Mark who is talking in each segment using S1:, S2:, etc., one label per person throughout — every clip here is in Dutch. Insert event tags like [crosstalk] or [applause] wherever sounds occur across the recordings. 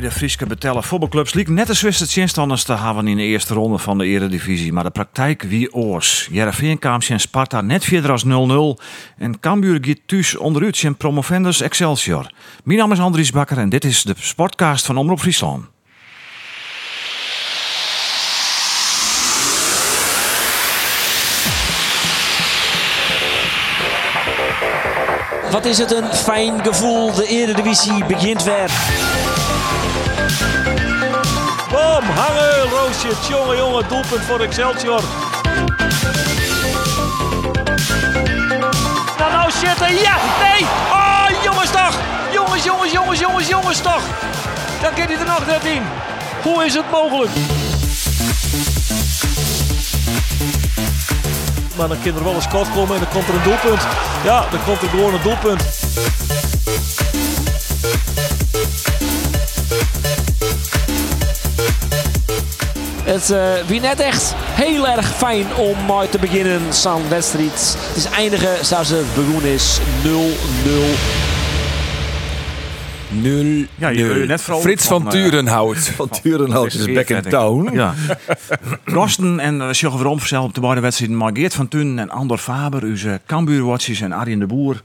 S1: Beide Frieske betellen voetbalclubs lieken net de Zwitserse tegenstanders te hebben in de eerste ronde van de Eredivisie. Maar de praktijk wie oors. Jereveen Kaamsje en Sparta net verder als 0-0. En Cambuur thuis onderuit zijn promovendus Excelsior. Mijn naam is Andries Bakker en dit is de sportcast van Omroep Friesland.
S2: Wat is het een fijn gevoel. De Eredivisie begint weer.
S3: Hangen, Roosje, jongen, jongen, doelpunt voor Excelsior. Nou, nou, ja, nee, oh, jongens jongens, jongens, jongens, jongens, jongens. Dan kan hij er nog net in. Hoe is het mogelijk? Maar dan kan er wel een schot komen en dan komt er een doelpunt. Ja, dan komt er gewoon een doelpunt.
S2: Het eh wie net echt heel erg fijn om mooi te beginnen. San wedstrijd. Het is eindigen zoals het begonnen is. 0-0.
S4: 0
S1: Ja, je wil je net vrolijk
S4: Frits
S1: van,
S4: van
S1: eh,
S4: Turenhout.
S5: Van Turenhout is back in town.
S1: Ja. Gasten en uh, Sjogge op de beide wedstrijden. Maar Geert van Tun en Andor Faber, onze Cambuur-watches en Arjen de Boer.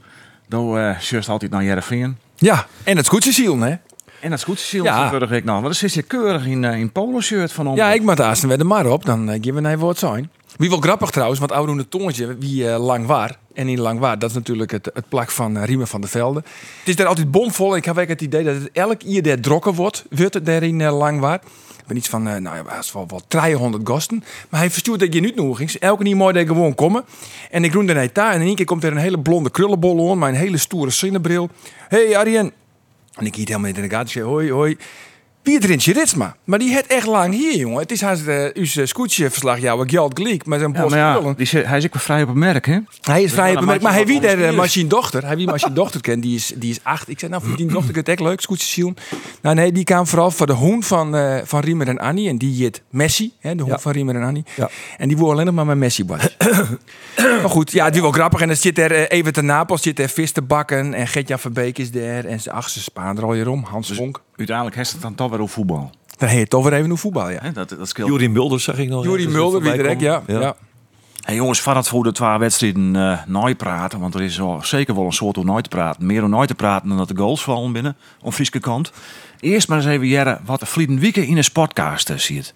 S1: Dan uh, altijd naar Jereveen.
S4: Ja, en het goedje ziel, hè?
S1: En dat is goed, Siel,
S4: Ja.
S1: vorige week. Wat is je keurig in, uh, in polo-shirt van ons?
S4: Ja, ik maak daar weer de maar op. Dan uh, geven we een woord zijn. Wie wel grappig trouwens, want oude tongetje, wie eh, lang waar. En in lang waar, dat is natuurlijk het, het plak van uh, Riemen van der Velde. Het is daar altijd bomvol. Ik heb het idee dat het elk ieder der drokken wordt, wordt het daar in uh, lang waar. Ik ben iets van, uh, nou ja, is wel, wel 300 gasten. Maar hij verstuurt dat je niet nog eens. Elke niet mooi dat gewoon komen. En ik roem naar daar en in één keer komt er een hele blonde krullenbol aan, maar een hele stoere zonnebril. hey, Arjen. En ik hiet helemaal niet in de gaten. Ik zei, hoi, hoi. Wie het Rintje Ritsma. Maar die het echt lang hier, jongen. Het is haast uh, uw scootje-verslag, jouw Gjald Gleek. Met zijn bos
S1: ja, die hij is ook vrij op het merk, hè?
S4: Hij is vrij
S1: dan
S4: bemerkt,
S1: maak
S4: maar
S1: je
S4: hij wie
S1: anders.
S4: uh, machine dochter. Hij wie machine dochter kent, die is, die is acht. Ik zei, nou, voor die dochter het echt leuk, scootjes. Nou nee, die kwam vooral voor de hoen van, eh, van Riemer en Annie. En die heet Messi, hè, de hoen
S5: Ja.
S4: van Riemer en Annie.
S5: Ja.
S4: En die woorden alleen nog maar met Messi was. [coughs] maar goed, ja, het is wel grappig. En dan zit er eh, even te Napels, zit er vis te bakken. En Gertjan van Beek is daar. En zijn achtste Spaan er al hier om, Hans Vonk.
S1: Uiteindelijk heeft het dan toch weer over voetbal.
S4: Dan heet het toch weer even een voetbal, ja.
S1: Hè? Dat, dat scheelt.
S5: Juri Mulder zag ik nog.
S4: Juri
S5: ergens
S4: Mulder, wie direct, ja. ja.
S1: Hey jongens, voordat we de twee wedstrijden eh nooit praten, want er is zeker wel een soort om nooit te praten. Meer om nooit te praten dan dat de goals vallen binnen, op Frieske kant. Eerst maar eens even jaren wat de Vlieten Wieken in de sportcast ziet.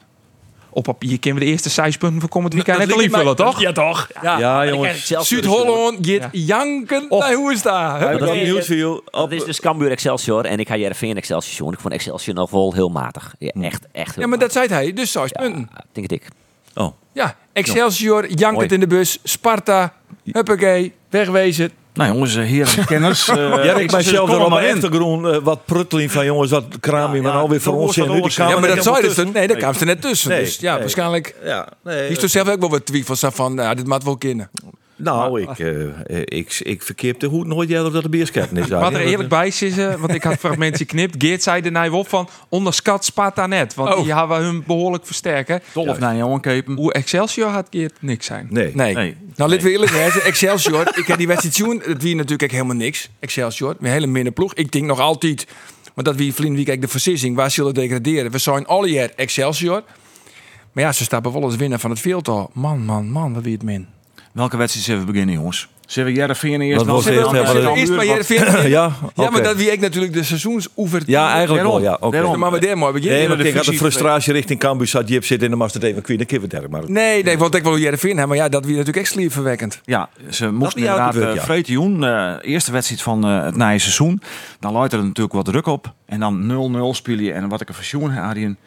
S6: Op papier kunnen we de eerste zes punten voor komend weekend
S4: Dat ligt mij-
S6: invullen, toch?
S4: Ja, toch? Ja.
S5: Ja, jongens.
S4: Zuid-Holland gaat janken. Nee, hoe is dat?
S2: Het-
S5: voor jou?
S2: Dat is dus Cambuur Excelsior. En ik ga Jereveen Excelsior. Ik vond Excelsior nog wel heel matig. Ja, echt, echt heel
S4: Ja, maar dat zei hij. Dus zes punten.
S2: Ja, denk het ik.
S5: Oh.
S4: Ja, Excelsior, jankend
S5: Mooi.
S4: in de bus. Sparta, huppakee, wegwezen.
S1: Nou jongens, eh, heren, kenners. [laughs] eh,
S5: Ja, ik ben zelf er op
S1: maar
S5: mijn
S1: in.
S5: achtergrond eh, wat prutteling van jongens, wat kraam je maar
S1: ja,
S5: alweer voor
S1: dat
S5: ons in.
S1: ook.
S5: kamer
S4: Ja, maar dat zei
S5: helemaal
S4: dus.
S5: tussen.
S4: Nee, daar kwam ze net tussen.
S5: Nee,
S4: dus ja,
S5: nee.
S4: waarschijnlijk.
S5: Ja, nee.
S4: Is toch zelf ook wel wat twijfels van, nou, dit moet wel kennen.
S5: Nou, ik, eh, eh, ik, ik verkeer de hoed nooit eerder dat de beersketten is.
S6: Wat er eerlijk bij is, eh, want ik had fragmentje knipt. Geert zei er nou op van onderschat Sparta net. Want
S4: Oh.
S6: die hebben hun behoorlijk versterken.
S1: Dolf naar jongen kepen.
S6: Hoe Excelsior had Geert niks zijn.
S5: Nee.
S4: Nee.
S1: Nee.
S4: Nou, laten we eerlijk zijn. Excelsior, ik heb die wedstrijd zien. Het wie natuurlijk helemaal niks. Excelsior, een hele minder ploeg. Ik denk nog altijd, maar dat wie vriend wie kijk de versissing, waar zullen degraderen? We zijn alle jaar Excelsior. Maar ja, ze stappen wel als winnaar van het veeltal. Man, man, man, wat wie het min.
S1: Welke wedstrijd zullen we beginnen jongens? Zullen we Jereveen eerst?
S5: Wat
S1: dan-
S5: was Ja, maar
S4: Eerst maar Jereveen.
S5: Ja, [laughs]
S4: Ja, maar dat wie ik natuurlijk de seizoensoever.
S5: Ja, eigenlijk wel, ja. oké.
S1: daarom.
S4: Maar we daar mooi beginnen.
S5: Nee, ik had de frustratie richting Cambuur zat Jip zit in de master even kwijt. Dan kunnen we het maar.
S4: Nee, nee, want ik wil Jereveen hebben. Maar ja, dat wie natuurlijk echt slierverwekkend.
S1: Ja, ze moesten inderdaad uh, vreten doen. Eh, eerste wedstrijd van eh, het nieuwe seizoen. Dan luidt er natuurlijk wat druk op. En dan 0-0 speel je. En wat ik een versioen Arjen.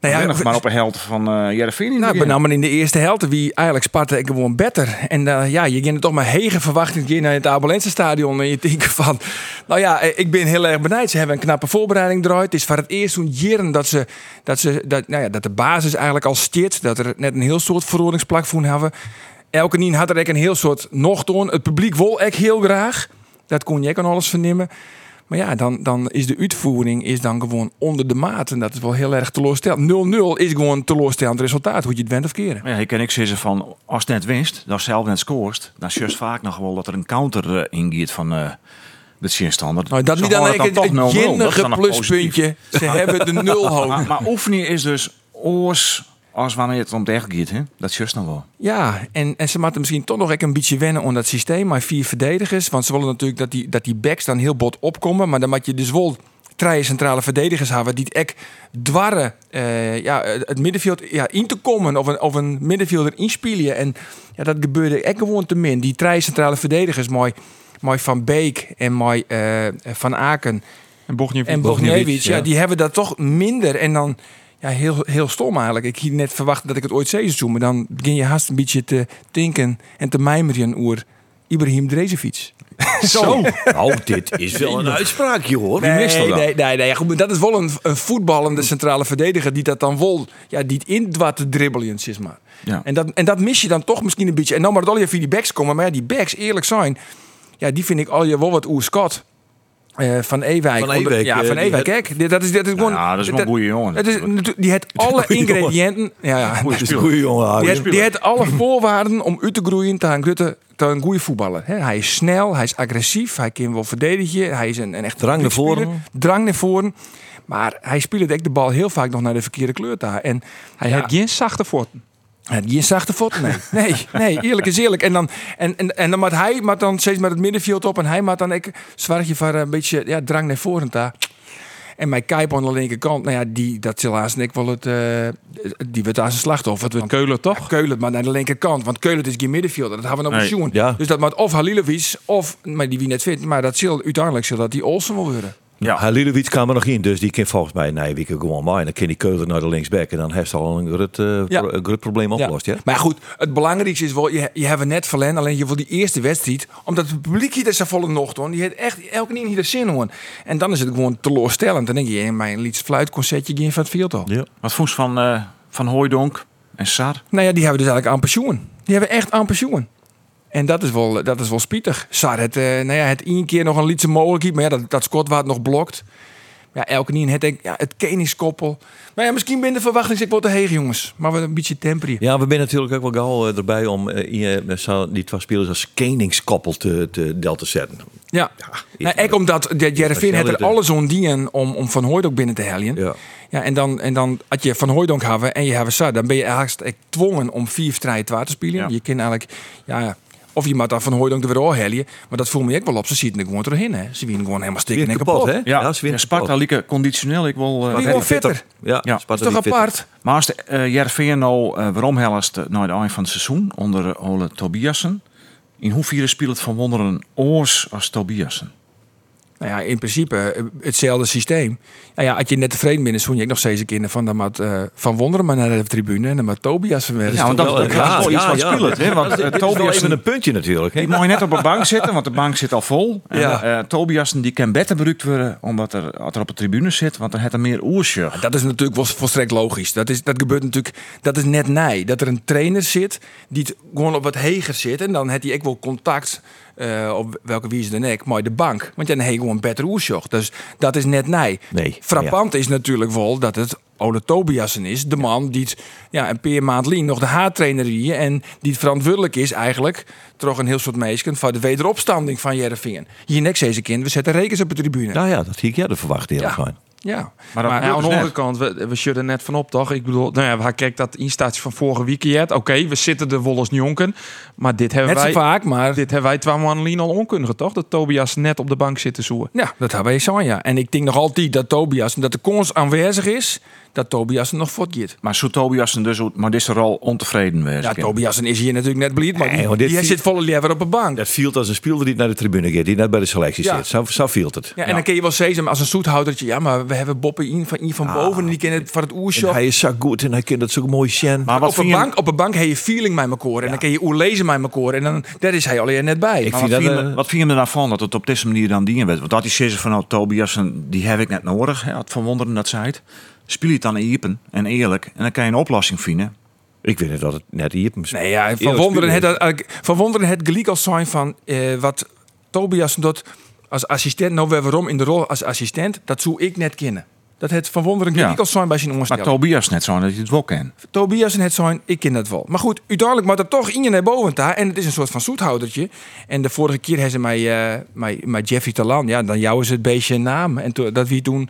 S4: Nou
S1: Ja, nog maar op een held van eh Jereveen in
S4: Nou, in de eerste helft wie eigenlijk Sparta ik gewoon beter. En eh, ja, je ging toch maar hege verwachting in naar het Abelense stadion. En je denkt van, nou ja, eh, ik ben heel erg benijd. Ze hebben een knappe voorbereiding eruit. Het is voor het eerst zo'n jaren dat ze, dat ze, dat, nou ja, dat de basis eigenlijk al stiert. Dat er net een heel soort verrodingsplak voor hebben. elke nien had er ook een heel soort nog doen. Het publiek wil ik heel graag. Dat kon je ook aan alles vernemen. Maar ja, dan, dan is de uitvoering is dan gewoon onder de maat. En dat is wel heel erg teleurstellend. 0-0 is gewoon een teleurstellend resultaat. Hoe je het bent of keren.
S1: Ja, ik ken ik zeggen van, als het net winst, dan zelf net scoort, dan just [laughs] vaak nog wel dat er een counter eh, ingiet van eh de tegenstander.
S4: Nou, dat niet
S1: toch 0-0.
S4: het jinnige pluspuntje. Ze hebben de nul [laughs] hoog.
S1: Maar, maar oefening is dus oors als wanneer het om het echt gaat, hè? Dat is just nog wel.
S4: Ja, en, en ze moeten misschien toch nog een beetje wennen aan dat systeem. Maar vier verdedigers. Want ze willen natuurlijk dat die, dat die backs dan heel bot opkomen. Maar dan moet je dus wel drie centrale verdedigers hebben. Die het echt dwarren eh, ja, het middenveld ja, in te komen. Of een, of een middenvelder inspelen. En ja, dat gebeurde echt gewoon te min. Die drie centrale verdedigers, mooi, mooi Van Beek en mooi eh, Van Aken
S6: En Bogniewicz.
S4: en Bogniewicz, ja. die hebben dat toch minder. En dan, ja, heel, heel stom eigenlijk. Ik hier net verwacht dat ik het ooit zou maar dan begin je haast een beetje te denken en te mijmeren oer Ibrahim Drezefiets. [laughs]
S1: Zo.
S5: Nou, dit is wel een uitspraakje hoor.
S4: Nee, nee, nee, nee, goed, maar dat is wel een, een voetballende centrale verdediger die dat dan wel, ja, die het in wat te dribbelen, zeg maar.
S1: Ja.
S4: En, dat, en dat mis je dan toch misschien een beetje. En nou maar dat al je via die backs komen, maar ja, die backs, eerlijk zijn, ja, die vind ik al je wel wat oer Scott. Eh, van Ewijk.
S5: Van Ewijk,
S4: ja,
S5: eh,
S4: van Ewijk. Kijk, dat is, dat is gewoon.
S1: Ja, dat is een [laughs] goede jongen.
S4: Is, die heeft alle ingrediënten. Ja, ja.
S5: Het is een goede jongen.
S4: Die heeft, die heeft alle [clears throat] voorwaarden om uit te groeien een, grote- tot een goede voetballer. Hij is snel, hij is agressief, hij kan wel verdedigen. Hij is een, een echt
S5: Drang naar voren.
S4: Drang naar voren. Maar hij speelt de bal heel vaak nog naar de verkeerde kleur daar. En
S6: Hij heeft geen zachte voeten.
S4: Die is zachte voet. Nee, [laughs] nee, nee, eerlijk is eerlijk. En dan, en, en, en dan moet hij maar dan steeds met het middenveld op. En hij maakt dan ik zwaartje van een beetje ja, drang naar voren daar. En mijn Kuip aan de linkerkant, nou ja, die, dat zal haast ik wel het, eh, die werd aan zijn slachtoffer. Het
S6: Keulen toch?
S4: Keulen, maar naar de linkerkant. Want Keulen is geen middenvelder. Dat hebben we nog
S1: Nee,
S4: pensioen.
S5: ja.
S4: Dus dat moet of Halilovic of, maar die wie net vindt. Maar dat zal uiteindelijk zal dat die Olsen wel worden.
S1: Ja.
S5: Halilovic kwam er nog in, dus die kan volgens mij Nijweken gewoon maar. En dan kan die keulen naar de linksback. En dan heeft ze al een groot, eh,
S4: Ja.
S5: pro- een groot probleem opgelost. Ja.
S4: Maar goed, het belangrijkste is wel, je, je hebt het net verlen, alleen je wil die eerste wedstrijd, omdat het publiek hier is volle nog hoor. Die heeft echt elke keer hier de zin hoor. En dan is het gewoon teleurstellend. Dan denk je, in mijn liedje fluitconcertje geen van het veld al.
S5: Ja.
S1: Wat vond je van, eh van Hooijdonk en Sar?
S4: Nou ja, die hebben dus eigenlijk aan pensioen. Die hebben echt aan pensioen. En dat is wel, dat is wel spietig. Sar het, eh, nou ja, het één keer nog een liedje mogelijk, maar ja, dat, dat Scott wat nog blokt. Ja, elke keer het, ja, het keningskoppel. Maar ja, misschien ben de verwachting ik wel te heeg, jongens. Maar we een beetje temper hier.
S5: Ja, we zijn natuurlijk ook wel gauw eh, erbij om eh, die twee spelers als keningskoppel te, te, del te zetten.
S4: Ja, nou,
S5: is-
S4: ik omdat de Jerevin had er alles om dienen om, om Van Hooydonk binnen te helien.
S5: Ja.
S4: Ja, en dan, en dan had je Van Hooydonk hebben en je hebben Sar, dan ben je eigenlijk echt gedwongen om vier strijden te spelen.
S1: Ja.
S4: Je kan eigenlijk, ja, of je moet dan Van Hooydonk er weer oorhelien. Maar dat voel me ik wel op. Ze zitten er gewoon doorheen, hè. Ze winnen gewoon helemaal stikken en
S5: kapot,
S4: kapot.
S5: hè?
S1: Ja,
S5: Ja, ze winnen
S1: Sparta
S5: kapot.
S1: lieke conditioneel. Ik wil. eh, heb je-
S4: fitter.
S5: Ja,
S1: Ja.
S5: Sparta
S4: Dat is toch
S5: die fit-
S4: apart?
S1: Maar als de uh, Jervin nou uh, waarom helst naar het eind van het seizoen onder uh, Ole Tobiasen? In hoeverre speelt het van wonderen oors als Tobiasen?
S4: Nou ja, in principe eh, hetzelfde systeem. Nou ja, als je net tevreden bent, zoen je ook nog steeds een keer van, dan moet, eh, van Wonderen maar naar de tribune en dan moet Tobias van
S1: Ja, want dat,
S5: wel-
S1: dat,
S5: ja,
S1: is wel iets
S5: ja,
S1: wat
S5: ja.
S1: speelt. Hè? Want
S5: Dat is-
S1: uh,
S5: een puntje natuurlijk. Hè?
S1: die mag je net op de bank zitten, want de bank zit al vol. En,
S4: Ja.
S1: eh, Tobiasen die kan beter gebruikt worden omdat er, als er op de tribune zit, want dan heeft er meer oersje.
S4: Dat is natuurlijk wel volstrekt logisch. Dat, is, dat gebeurt natuurlijk, dat is net nij. Dat er een trainer zit die het gewoon op wat heger zit. En dan heeft hij ook wel contact, eh, op welke wijze dan ook, maar de bank. Want dan heb je gewoon beter oersjoch. Dus dat is net nij.
S5: Nee,
S4: Frappant is natuurlijk wel dat het Ole Tobiasen is. De man die het, ja, een paar maand lien nog de haartrainer is en die het verantwoordelijk is eigenlijk toch een heel soort meesken voor de wederopstanding van Jereveen. Hier niks deze kind, we zetten rekens op de tribune.
S5: Nou ja, dat zie ik ja, de verwacht eerlijk
S4: Ja.
S5: zijn.
S4: Ja.
S1: Maar dat
S6: aan
S1: dus
S6: de andere
S1: net.
S6: kant, we, we shudden net van op, toch? Ik bedoel, nou ja, hij kijkt dat instaatje van vorige weekend. Oké, we zitten de Wolles Jonken. Maar dit hebben
S4: Net
S6: wij,
S4: vaak, maar
S6: dit hebben wij twee mannen al onkundigen, toch? Dat Tobias net op de bank zit te zoeken.
S4: Ja, dat hebben wij zo, ja. En ik denk nog altijd dat Tobias, dat de kans aanwezig is, dat Tobias nog voortgaat.
S1: Maar zo Tobiasen dus ook- maar deze rol ontevreden wezen.
S4: Ja, Tobias is hier natuurlijk net blij, maar
S5: Nee,
S4: die, die
S5: viel-
S4: zit volle lever op een bank.
S5: Dat viel als een speler die naar de tribune gaat, die net bij de selectie
S4: Ja.
S5: zit. Zo, zo viel het.
S4: Ja, en dan kun je wel zeggen als een zoethoudertje, ja, maar we hebben Boppen in van, in van boven en die kennen het van het oershop.
S5: hij is zo goed en hij kent het zo mooi zien.
S1: maar wat
S4: Op een, bank, op een bank heb je feeling met elkaar en dan kun je oer lezen met elkaar en dan daar is hij alleen net bij.
S5: Ik
S1: maar
S5: vind
S1: wat,
S5: dat,
S1: vind je,
S5: eh,
S1: wat vind je er nou van dat het op deze manier dan dienen werd? Want dat die zeggen van nou, Tobiasen, die heb ik net nodig. Het van wonderen dat zei het. Speel je het dan iepen en eerlijk en dan kan je een oplossing vinden.
S5: Ik weet niet dat het net hier...
S4: Nee, ja, van Wonderen het, uh, van Wonderen het gelijk al zijn van eh, wat Tobias doet als assistent. Nou, we waarom in de rol als assistent, dat zou ik net kennen. Dat het van Wonderen
S1: Ja.
S4: gelijk al zijn bij zijn
S1: Maar
S4: onderstelling.
S1: Tobias net zo dat je het wel kent.
S4: Tobias en het zijn, ik ken dat wel. Maar goed, uiteindelijk moet er toch in je naar boven daar. En het is een soort van zoethoudertje. En de vorige keer hebben ze mij, eh, mij, mij Jeffrey Talan. Ja, dan jou is het beestje een naam. En to- dat wie toen,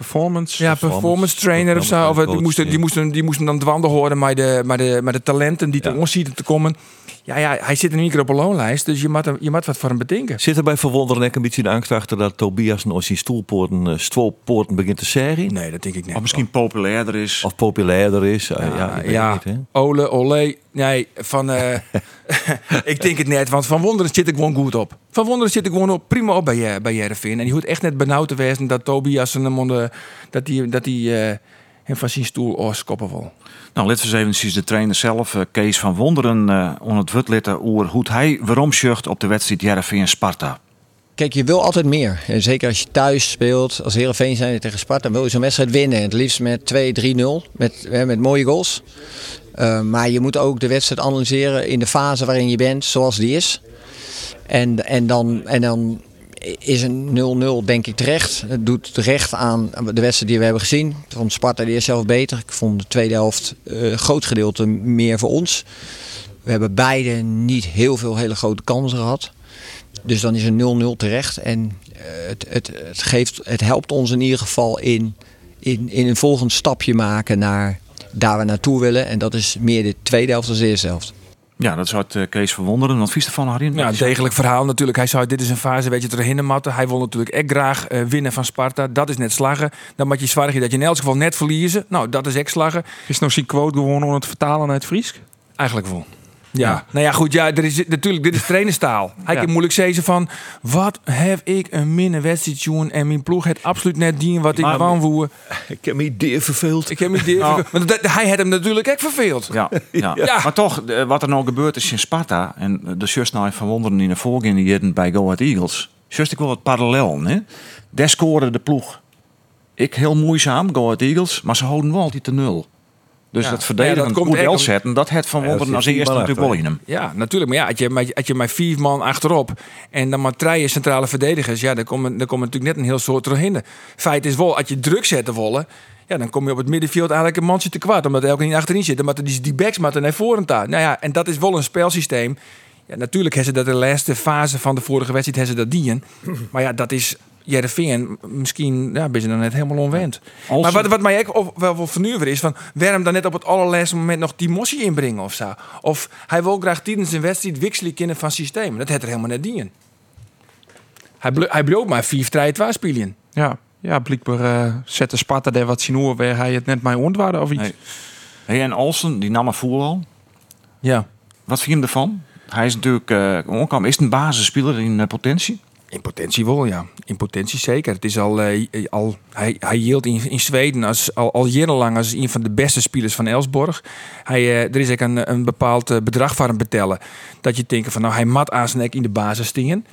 S6: Performance.
S4: ja, performance trainer of zo. Of, die, moesten, die, moesten, die moesten dan dwanden horen met de, met de, met de talenten die
S5: Ja.
S4: te ons zien te komen. Ja, ja, hij zit in keer op een loonlijst. Dus je moet, je moet wat voor hem bedenken.
S5: Zit er bij Verwonderen een beetje de angst achter dat Tobias als zijn stoelpoorten, eh, stoelpoorten begint te serien?
S4: Nee, dat denk ik niet.
S1: Of misschien populairder is.
S5: Of populairder is? Eh, ja, weet
S4: ja.
S5: het niet, hè?
S4: Ole, ole. Nee, van. eh, [laughs] [laughs] ik denk het net, want van Wonderen zit ik gewoon goed op. Van Wonderen zit ik gewoon op, prima op bij, bij Jereveen. En die hoeft echt net benauwd te wezen dat Tobias hem onder. dat hij dat die, eh, hem van zijn stoel ooskoppen wil.
S1: Nou, let eens de trainer zelf, eh, Kees van Wonderen, eh on het wutlitten oer hoe hij waarom zucht op de wedstrijd Jereveen Sparta.
S7: Kijk, je wil altijd meer. En zeker als je thuis speelt, als Heerenveen zijn tegen Sparta, dan wil je zo'n wedstrijd winnen. Het liefst met 2-3-0, met, met mooie goals. Uh, maar je moet ook de wedstrijd analyseren in de fase waarin je bent, zoals die is. En, en, dan, en dan is een 0-0 denk ik terecht. Het doet recht aan de wedstrijd die we hebben gezien. Vond Sparta de eerste helft beter. Ik vond de tweede helft uh, groot gedeelte meer voor ons. We hebben beide niet heel veel hele grote kansen gehad. Dus dan is een 0-0 terecht. En uh, het, het, het, geeft, het helpt ons in ieder geval in, in, in een volgend stapje maken naar daar we naartoe willen. En dat is meer de tweede helft dan de eerste helft.
S1: Ja, dat zou het uh, Kees verwonderen. Wat vies ervan, Harry?
S4: Ja, een degelijk verhaal natuurlijk. Hij zei, dit is een fase, weet je, erheen matten. Hij wil natuurlijk echt graag uh, winnen van Sparta. Dat is net slagen. Dan moet je zwaar dat je in elk geval net verliezen. Nou, dat is echt slagen.
S6: Is nou zijn quote gewoon om het vertalen uit Fries?
S4: Eigenlijk wel. Ja. nou ja, goed, ja, er is natuurlijk, dit is trainerstaal. Hij ja. kan moeilijk zeggen van, wat heb ik een minne wedstrijd doen en mijn ploeg het absoluut net dien wat ik wanvoer.
S5: Ik heb me deer verveeld.
S4: Ik heb me dit,
S1: Nou.
S4: want dat, hij had hem natuurlijk echt verveeld.
S1: Ja, ja.
S4: Ja.
S1: maar toch, eh, wat er nou gebeurt is in Sparta en de just nou van wonderen in de voorgaande jaren bij Go Ahead Eagles. Just ik wel wat parallel, hè? Daar scoorde de ploeg. Ik heel moeizaam, Go Ahead Eagles, maar ze houden wel altijd de nul. Dus
S4: Ja.
S1: dat verdedigen,
S4: Ja, dat komt
S1: goed wel zetten, dat het van
S5: Ja,
S1: wonderen
S5: er
S1: als eerste natuurlijk wel in hem.
S4: Ja, natuurlijk. Maar ja, als je, met- als je met vier man achterop en dan maar drie centrale verdedigers, ja, dan komen dan komt natuurlijk net een heel soort doorheen. Feit is wel, als je druk zetten willen, ja, dan kom je op het middenveld eigenlijk een mansje te kwaad, omdat er elke niet achterin zit. Dan moeten die, die backs moeten naar voren daar. Nou ja, en dat is wel een spelsysteem. Ja, natuurlijk hebben ze dat de laatste fase van de vorige wedstrijd hebben ze dat dienen. Maar ja, dat is Jereveen. Misschien ja, ben je dan net helemaal onwend.
S1: Als-
S4: Maar wat, wat mij ook wel wel vernuven is van waarom dan net op het allerlaatste moment nog die mossie inbrengen of zo. Of hij wil graag tijdens een wedstrijd wisselen kunnen van systeem. Dat had er helemaal net dienen. Hij, blo- hij bloot maar 4 3 2 spelen.
S6: Ja, ja blijkbaar eh zette Sparta daar wat zien hoe waar hij het net mee ontwaarde of iets.
S1: Nee. Hey, en Olsen, die nam een voel al.
S4: Ja.
S1: Wat vind je hem ervan? Hij is natuurlijk uh. Is het een basisspeler in eh, potentie?
S4: In potentie wel, ja. In potentie zeker. Het is al, eh, al hij, hij hield in, in Zweden als, al, al jarenlang als een van de beste spelers van Elsborg. Hij, eh, er is ook een, een bepaald eh, bedrag voor hem betellen. Dat je denkt van nou, hij mat aan zijn nek in de basis stingen.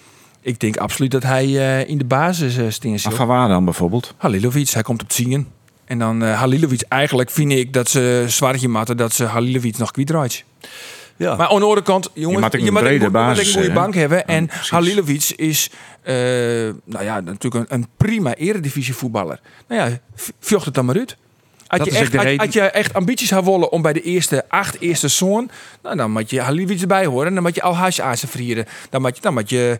S4: Ik denk absoluut dat hij eh, in de basis uh, stingen
S1: Maar van waar dan bijvoorbeeld?
S4: Halilovic, hij komt op zingen. En dan uh, Halilovic, eigenlijk vind ik dat ze zwaartje matten dat ze Halilovic nog kwijtraait.
S5: Ja.
S4: Maar aan de andere kant, jongens,
S1: een
S4: je moet een, je moet
S1: basis,
S4: een goede bank hebben.
S1: Ja,
S4: en. Halilovic is eh, nou ja, natuurlijk een, een prima eredivisie voetballer. Nou ja, vjocht het dan maar uit. Als
S6: Dat
S4: je, echt, als je echt ambities zou willen om bij de eerste acht eerste zoon, nou, dan moet je Halilovic erbij horen. En dan moet je Al-Hash azen vrieren. Dan moet je, dan moet je,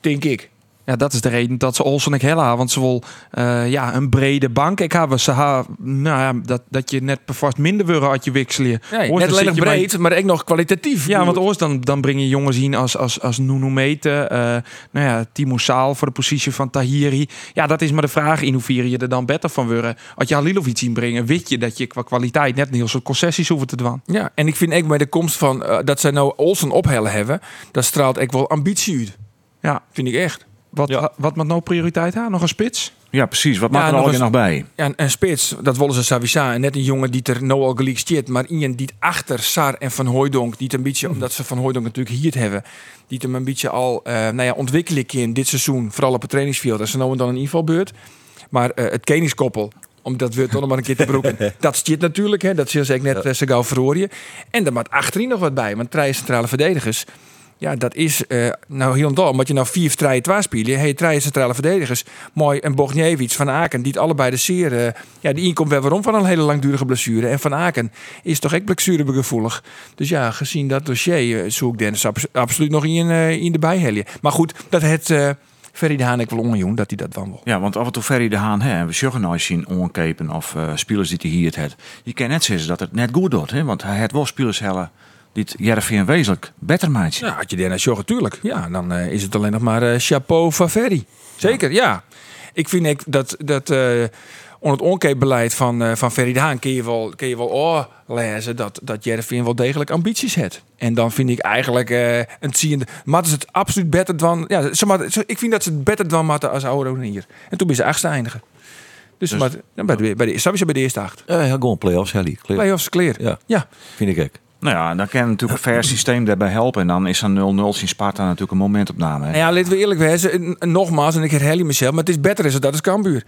S4: denk ik.
S6: Ja, dat is de reden dat ze Olsen ik hella, want ze wil eh, ja, een brede bank. Ik heb ze ha, nou ja, dat, dat je net vast minder willen uit je wisselen.
S4: Nee,
S6: Oors,
S4: net alleen breed, maar ook nog kwalitatief.
S6: Ja, want oors dan, dan breng je jongens in als, als, als Nuno Mete, eh, nou ja, Timo Saal voor de positie van Tahiri. Ja, dat is maar de vraag in hoeverre je er dan beter van worden. Als je Halilovic inbrengen, weet je dat je qua kwaliteit net een heel soort concessies hoeft te doen.
S4: Ja, en ik vind ook bij de komst van eh, dat zij nou Olsen ophellen hebben, dat straalt ook wel ambitie uit.
S6: Ja,
S4: Vind ik echt.
S6: Wat,
S5: Ja.
S6: wat met nou prioriteit aan? Nog een spits?
S1: Ja, precies. Wat
S4: Ja,
S1: maakt er
S4: nog eens-
S1: nog bij?
S4: Ja, en, en Spits, dat willen ze Savisa. En net een jongen die er nou al gelijk zit, maar iemand die het achter Sar en Van Hooijdonk, die het een beetje, omdat ze Van Hooijdonk natuurlijk hier het hebben, die het hem een beetje al eh nou ja, ontwikkelen in dit seizoen, vooral op het trainingsveld. Dat is nou en dan een invalbeurt. Maar eh, het kenniskoppel, om dat weer toch nog maar een keer te broeken. [laughs] dat stiet natuurlijk, hè. dat zie ik net uh, zo gauw verhoren. En er moet achterin nog wat bij, want drie centrale verdedigers. Ja, dat is uh, nou heel dom. Omdat je nou vier twee spelen. Hey, drie centrale verdedigers. Mooi en Bogniewicz van Aken. Die het allebei de zeer... Uh, ja, die inkomt weer waarom van een hele langdurige blessure. En van Aken is toch echt blessuregevoelig. Dus ja, gezien dat dossier uh, zoek Dennis abs absoluut nog in, in de bijhelje. Maar goed, dat het... Ferry de Haan ik wel dat hij dat dan wil.
S1: Ja, want af en toe Ferry de Haan, hè, we zeggen nou zien onkepen of spelers die hij hier het het. Je kan net zeggen dat het net goed doet, hè, want hij het wel spelers dit Jervin wezenlijk beter maakt.
S4: Ja, had je daarna zorgen, natuurlijk. Ja, dan uh, is het alleen nog maar uh, chapeau van Ferry. Zeker, ja. ja. Ik vind ik dat, dat uh, onder het onkeepbeleid van, van Ferry de Haan kun je wel, kun je wel oh, lezen dat, dat Jervin wel degelijk ambities heeft. En dan vind ik eigenlijk een ziende. Maar is het absoluut beter dan. Ja, zeg maar, ik vind dat ze het beter dan matten als oude hier. En toen ben ze achtste eindigen. Dus, dus maar, bij de, bij de, bij de eerste acht.
S5: Ja, gewoon play-offs, Helly.
S4: Play-offs, clear.
S5: Ja.
S4: ja.
S5: Vind ik ook.
S1: Nou ja, dan kan natuurlijk een systeem daarbij helpen. En dan is een 0-0 zien Sparta natuurlijk een momentopname. Hè?
S4: Ja, laten we eerlijk wezen. Nogmaals, en ik herhaal je mezelf, maar het is beter is dat is Cambuur.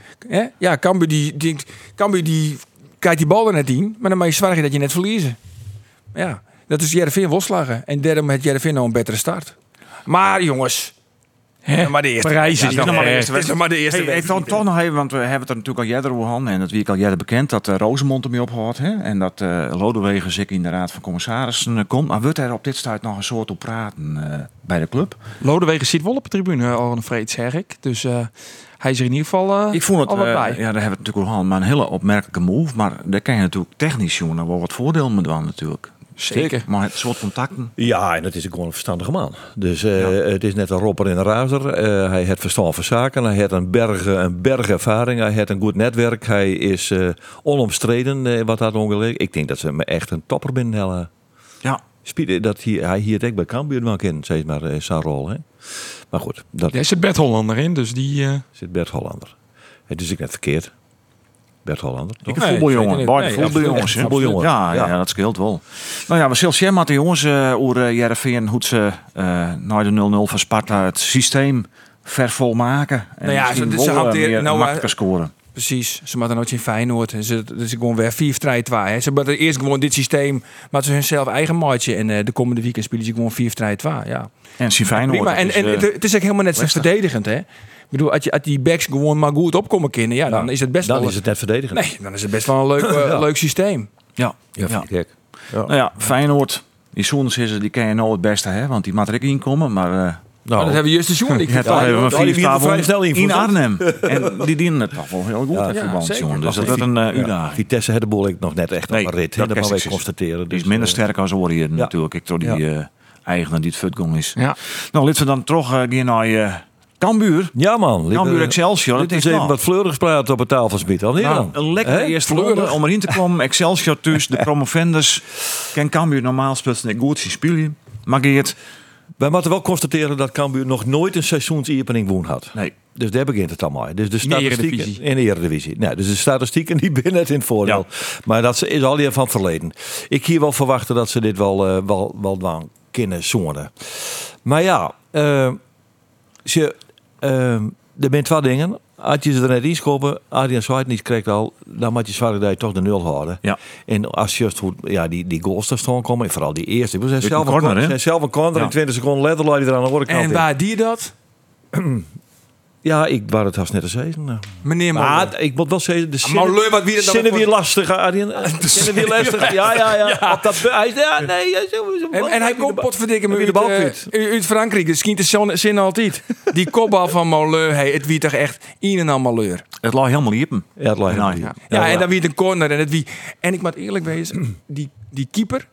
S4: Ja, Cambuur die, die, Cambuur die kijkt die bal er net in, maar dan moet je zorgen dat je net verliezen. Ja, dat is Jereveen Wolslagen. En daarom heeft Jereveen nou een betere start. Maar jongens,
S6: Hè? Maar de eerste prijs is, nog maar de eerste.
S4: Is nog maar de eerste.
S1: Hey, dan toch nog even, want we hebben het er natuurlijk al jaren over en dat wie ik al jaren bekend dat uh, Rosemond ermee ophoudt hè, en dat uh, Lodewegen zich in de raad van commissarissen uh, komt. Maar wordt er op dit stuit nog een soort op praten uh, bij de club?
S6: Lodewegen zit wel op de tribune al een vreed zeg ik, dus. hij is er in ieder geval.
S1: ik vond het,
S6: al wat bij.
S1: ja, daar hebben we het natuurlijk al maar een hele opmerkelijke move. Maar daar kan je natuurlijk technisch jongen wel wat voordeel mee doen natuurlijk.
S6: Zeker.
S1: Maar het soort contacten.
S5: Ja, en het is gewoon een verstandige man. Dus uh, ja. het is net een ropper in een razer. Uh, hij heeft verstand van zaken. Hij heeft een berg, een berg ervaring. Hij heeft een goed netwerk. Hij is uh, onomstreden wat dat ongelukkig. Ik denk dat ze me echt een topper binnen
S1: Ja.
S5: Spieden, dat hij, hij hier denk bij Cambuur wel kent, zeg maar, zijn rol. Hè? Maar goed. Dat...
S6: Daar zit Bert Hollander in, dus die...
S5: Zit Bert Hollander. Het is ik net verkeerd. Bert Hollander.
S1: Ik een voetbaljongen. Bij de voetbaljongens.
S5: Voetbaljongen.
S1: Ja, ja, ja, dat scheelt wel. Nou ja, we zullen zien met de jongens uh, over uh, Jereveen hoe ze uh, na de 0-0 van Sparta het systeem vervolmaken. En
S4: nou ja, ze,
S1: wel,
S4: ze hanteren
S1: meer
S4: nou,
S1: makkelijker scoren.
S4: Precies, ze moeten nooit in Feyenoord. Ze, dus ik gewoon weer 4 strijd waar. Ze moeten eerst gewoon dit systeem, maar ze hun zelf eigen matje. En uh, de komende weekend spelen ze gewoon 4 strijd waar. Ja.
S1: En zien Feyenoord.
S4: Prima. En, en, het is ook helemaal net zo verdedigend, hè? Ik bedoel, als, je, als die backs gewoon maar goed opkomen kunnen, ja, dan is het best
S5: dan
S4: wel...
S5: is het net verdedigend.
S4: Nee, dan is het best wel een leuk, uh, [laughs] ja. leuk systeem.
S1: Ja,
S5: ja,
S1: ja.
S5: ja.
S1: Nou ja, Feyenoord, die Soens is die ken je nou het beste, hè? Want die mag er ook inkomen, maar... Uh,
S4: nou, dat hebben we juist de Sjoen. Ik
S1: heb even een vierstavond in Arnhem. [laughs] en die dienen het toch wel heel goed, ja, ja. Dus dat is een uh, uitdaging.
S5: Vitesse had de boel ik nog net echt
S1: nee,
S5: op een rit.
S1: Dat,
S5: dat mag ik constateren.
S1: Die is minder sterk als Oriën natuurlijk. Ik door die eigenaar die het futgong is. Nou, laten we dan toch gaan naar... Cambuur.
S5: Ja man.
S1: Cambuur Excelsior.
S5: Dit is even nou. wat fleurigs praten op het tafelgebied. Al
S1: nou, een lekker eerste ronde om erin te komen. Excelsior dus, de [laughs] promovendus. Ken Cambuur normaal speelt niet goed, spelen. Maar Geert...
S5: Wij moeten wel constateren dat Cambuur nog nooit een seizoensopening woon had.
S1: Nee.
S5: Dus daar begint het allemaal. Dus de
S6: statistieken
S5: in de Eredivisie. Nee, dus de statistieken die [laughs] binnen het in het voordeel. Ja. Maar dat is al hier van verleden. Ik hier wel verwachten dat ze dit wel, uh, wel, wel, wel kunnen zonen. Maar ja, uh, ze, uh, er zijn twee dingen. Als je ze er net in schoppen, Adrian Zwart niet krijgt al, dan moet je zorgen dat je toch de nul houden.
S1: Ja.
S5: En als je ja, die, die goals staan komen, en vooral die eerste. We zijn zelf
S1: een corner,
S5: zijn zelf een corner
S1: Ja.
S5: in 20 seconden letterlijk er aan de andere kant
S4: En
S5: in.
S4: waar die dat? [clears throat]
S5: Ja, ik wou het haast net eens zeggen. nou.
S4: Meneer.
S5: Maar ik moet wel zeggen, de zinnen,
S4: Maar leuk wat wie er
S5: zinnen weer lastig, Arjen. Zinnen weer lastig. Ja, ja, ja. [laughs] Op dat, hij, ja, nee. ja, zo, zo,
S4: En, en hij komt potverdikke
S5: Heb je
S4: uit,
S5: de bal
S4: eh,
S5: kwijt?
S4: uit Frankrijk. Dus schiet de zin altijd. Die kopbal van Moleu, hey, het wie toch echt een en al malheur.
S1: Het lag helemaal niet op hem.
S5: Ja, het lag helemaal niet.
S4: Ja, en dan wie het een corner en het wie. En ik moet eerlijk wezen, die, die keeper,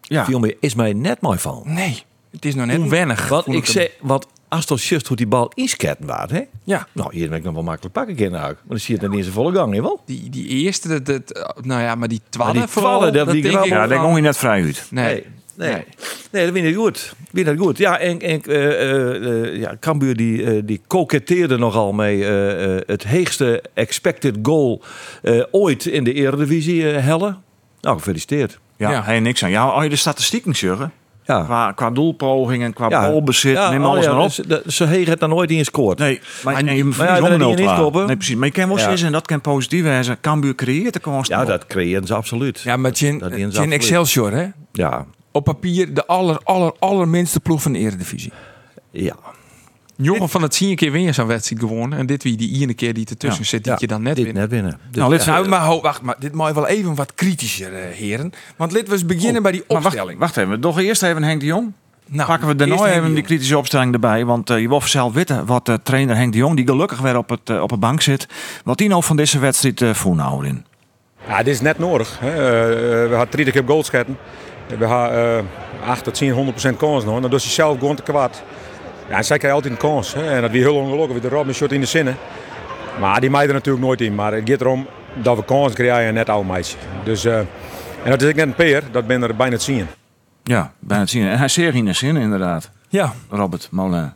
S1: Ja.
S5: Viel is mij net mooi van.
S4: nee, het is nog net
S6: Onwennig.
S5: Want
S4: vond
S5: ik zei, want als dat just hoe die bal insketten waard, hè?
S4: Ja.
S5: Nou, hier ben ik nog wel makkelijk pakken kunnen Maar dan zie je het dan in zijn volle gang, wel?
S6: Die, die eerste, dat, dat, nou ja, maar die
S5: die
S6: twaalf vooral,
S5: twaalf, dat die
S6: denk
S1: Ja, daar ging je net vrij uit.
S6: Nee.
S5: Nee. Nee, nee dat vind ik goed. Vind dat goed. Ja, en, en eh, eh, eh, ja, Cambuur die, die koketteerde nogal mee eh, eh, het heegste expected goal eh, ooit in de Eredivisie, Helle. Nou, gefeliciteerd.
S1: Ja,
S4: Ja.
S1: Hij niks aan. Ja, als je de statistieken zeggen.
S5: Ja.
S1: Qua, qua doelpogingen, qua
S5: Ja.
S1: balbezit,
S5: Ja,
S1: neem
S5: oh
S1: alles
S5: ja,
S1: maar op.
S5: dus de- ze heeft het dan nooit in gescoord.
S1: Nee, maar, en je
S5: maar ja,
S1: verliest
S5: dan
S1: om
S5: die
S1: 0
S5: niet kopen.
S1: Nee, precies. Maar je kan wel
S5: Ja.
S1: zeggen, en dat kan positief zijn. Cambuur creëert de kans.
S5: Ja, dat creëren ze absoluut.
S4: Ja, maar
S5: absoluut.
S4: Excelsior, hè?
S5: Ja,
S4: Op papier de aller, aller, allerminste ploeg van de Eredivisie.
S5: ja.
S6: Jongen van het zien een keer weer zo'n wedstrijd gewonnen. En dit wie die ene keer die ertussen
S1: Ja.
S6: zit, die
S5: Ja,
S6: je dan net
S5: dit
S6: wint.
S5: net binnen. Dus,
S1: Nou.
S4: Nou, maar ho, wacht, maar dit moet je wel even wat kritischer, eh, heren. Want laten we eens beginnen bij die
S1: wacht,
S4: opstelling.
S1: wacht even. Nog eerst even Henk de Jong.
S4: Nou,
S1: Pakken we daarna even
S4: de
S1: die kritische opstelling erbij. Want eh, je wil zelf weten wat eh, trainer Henk de Jong, die gelukkig weer op, het, op de bank zit, wat hij nou van deze wedstrijd uh, voelt in.
S8: Ja, dit is net nodig. Hè. We hadden 30 keer goals. We hadden uh, 8 tot 10, 100% kans nog. Dan doet hij zelf gewoon te kwaad. Ja, zij krijgt altijd een kans. Hè. En dat weer heel ongelukkig. Weer de Robin shot in de zinnen. Maar die meiden er natuurlijk nooit in. Maar het gaat erom dat we kans krijgen en net oude meisje. Dus, uh, en dat is ik net een peer. Dat ben er bijna het zien.
S1: Ja, bijna het zien. En hij zeer in de zin inderdaad.
S4: Ja,
S1: Robert Moulin.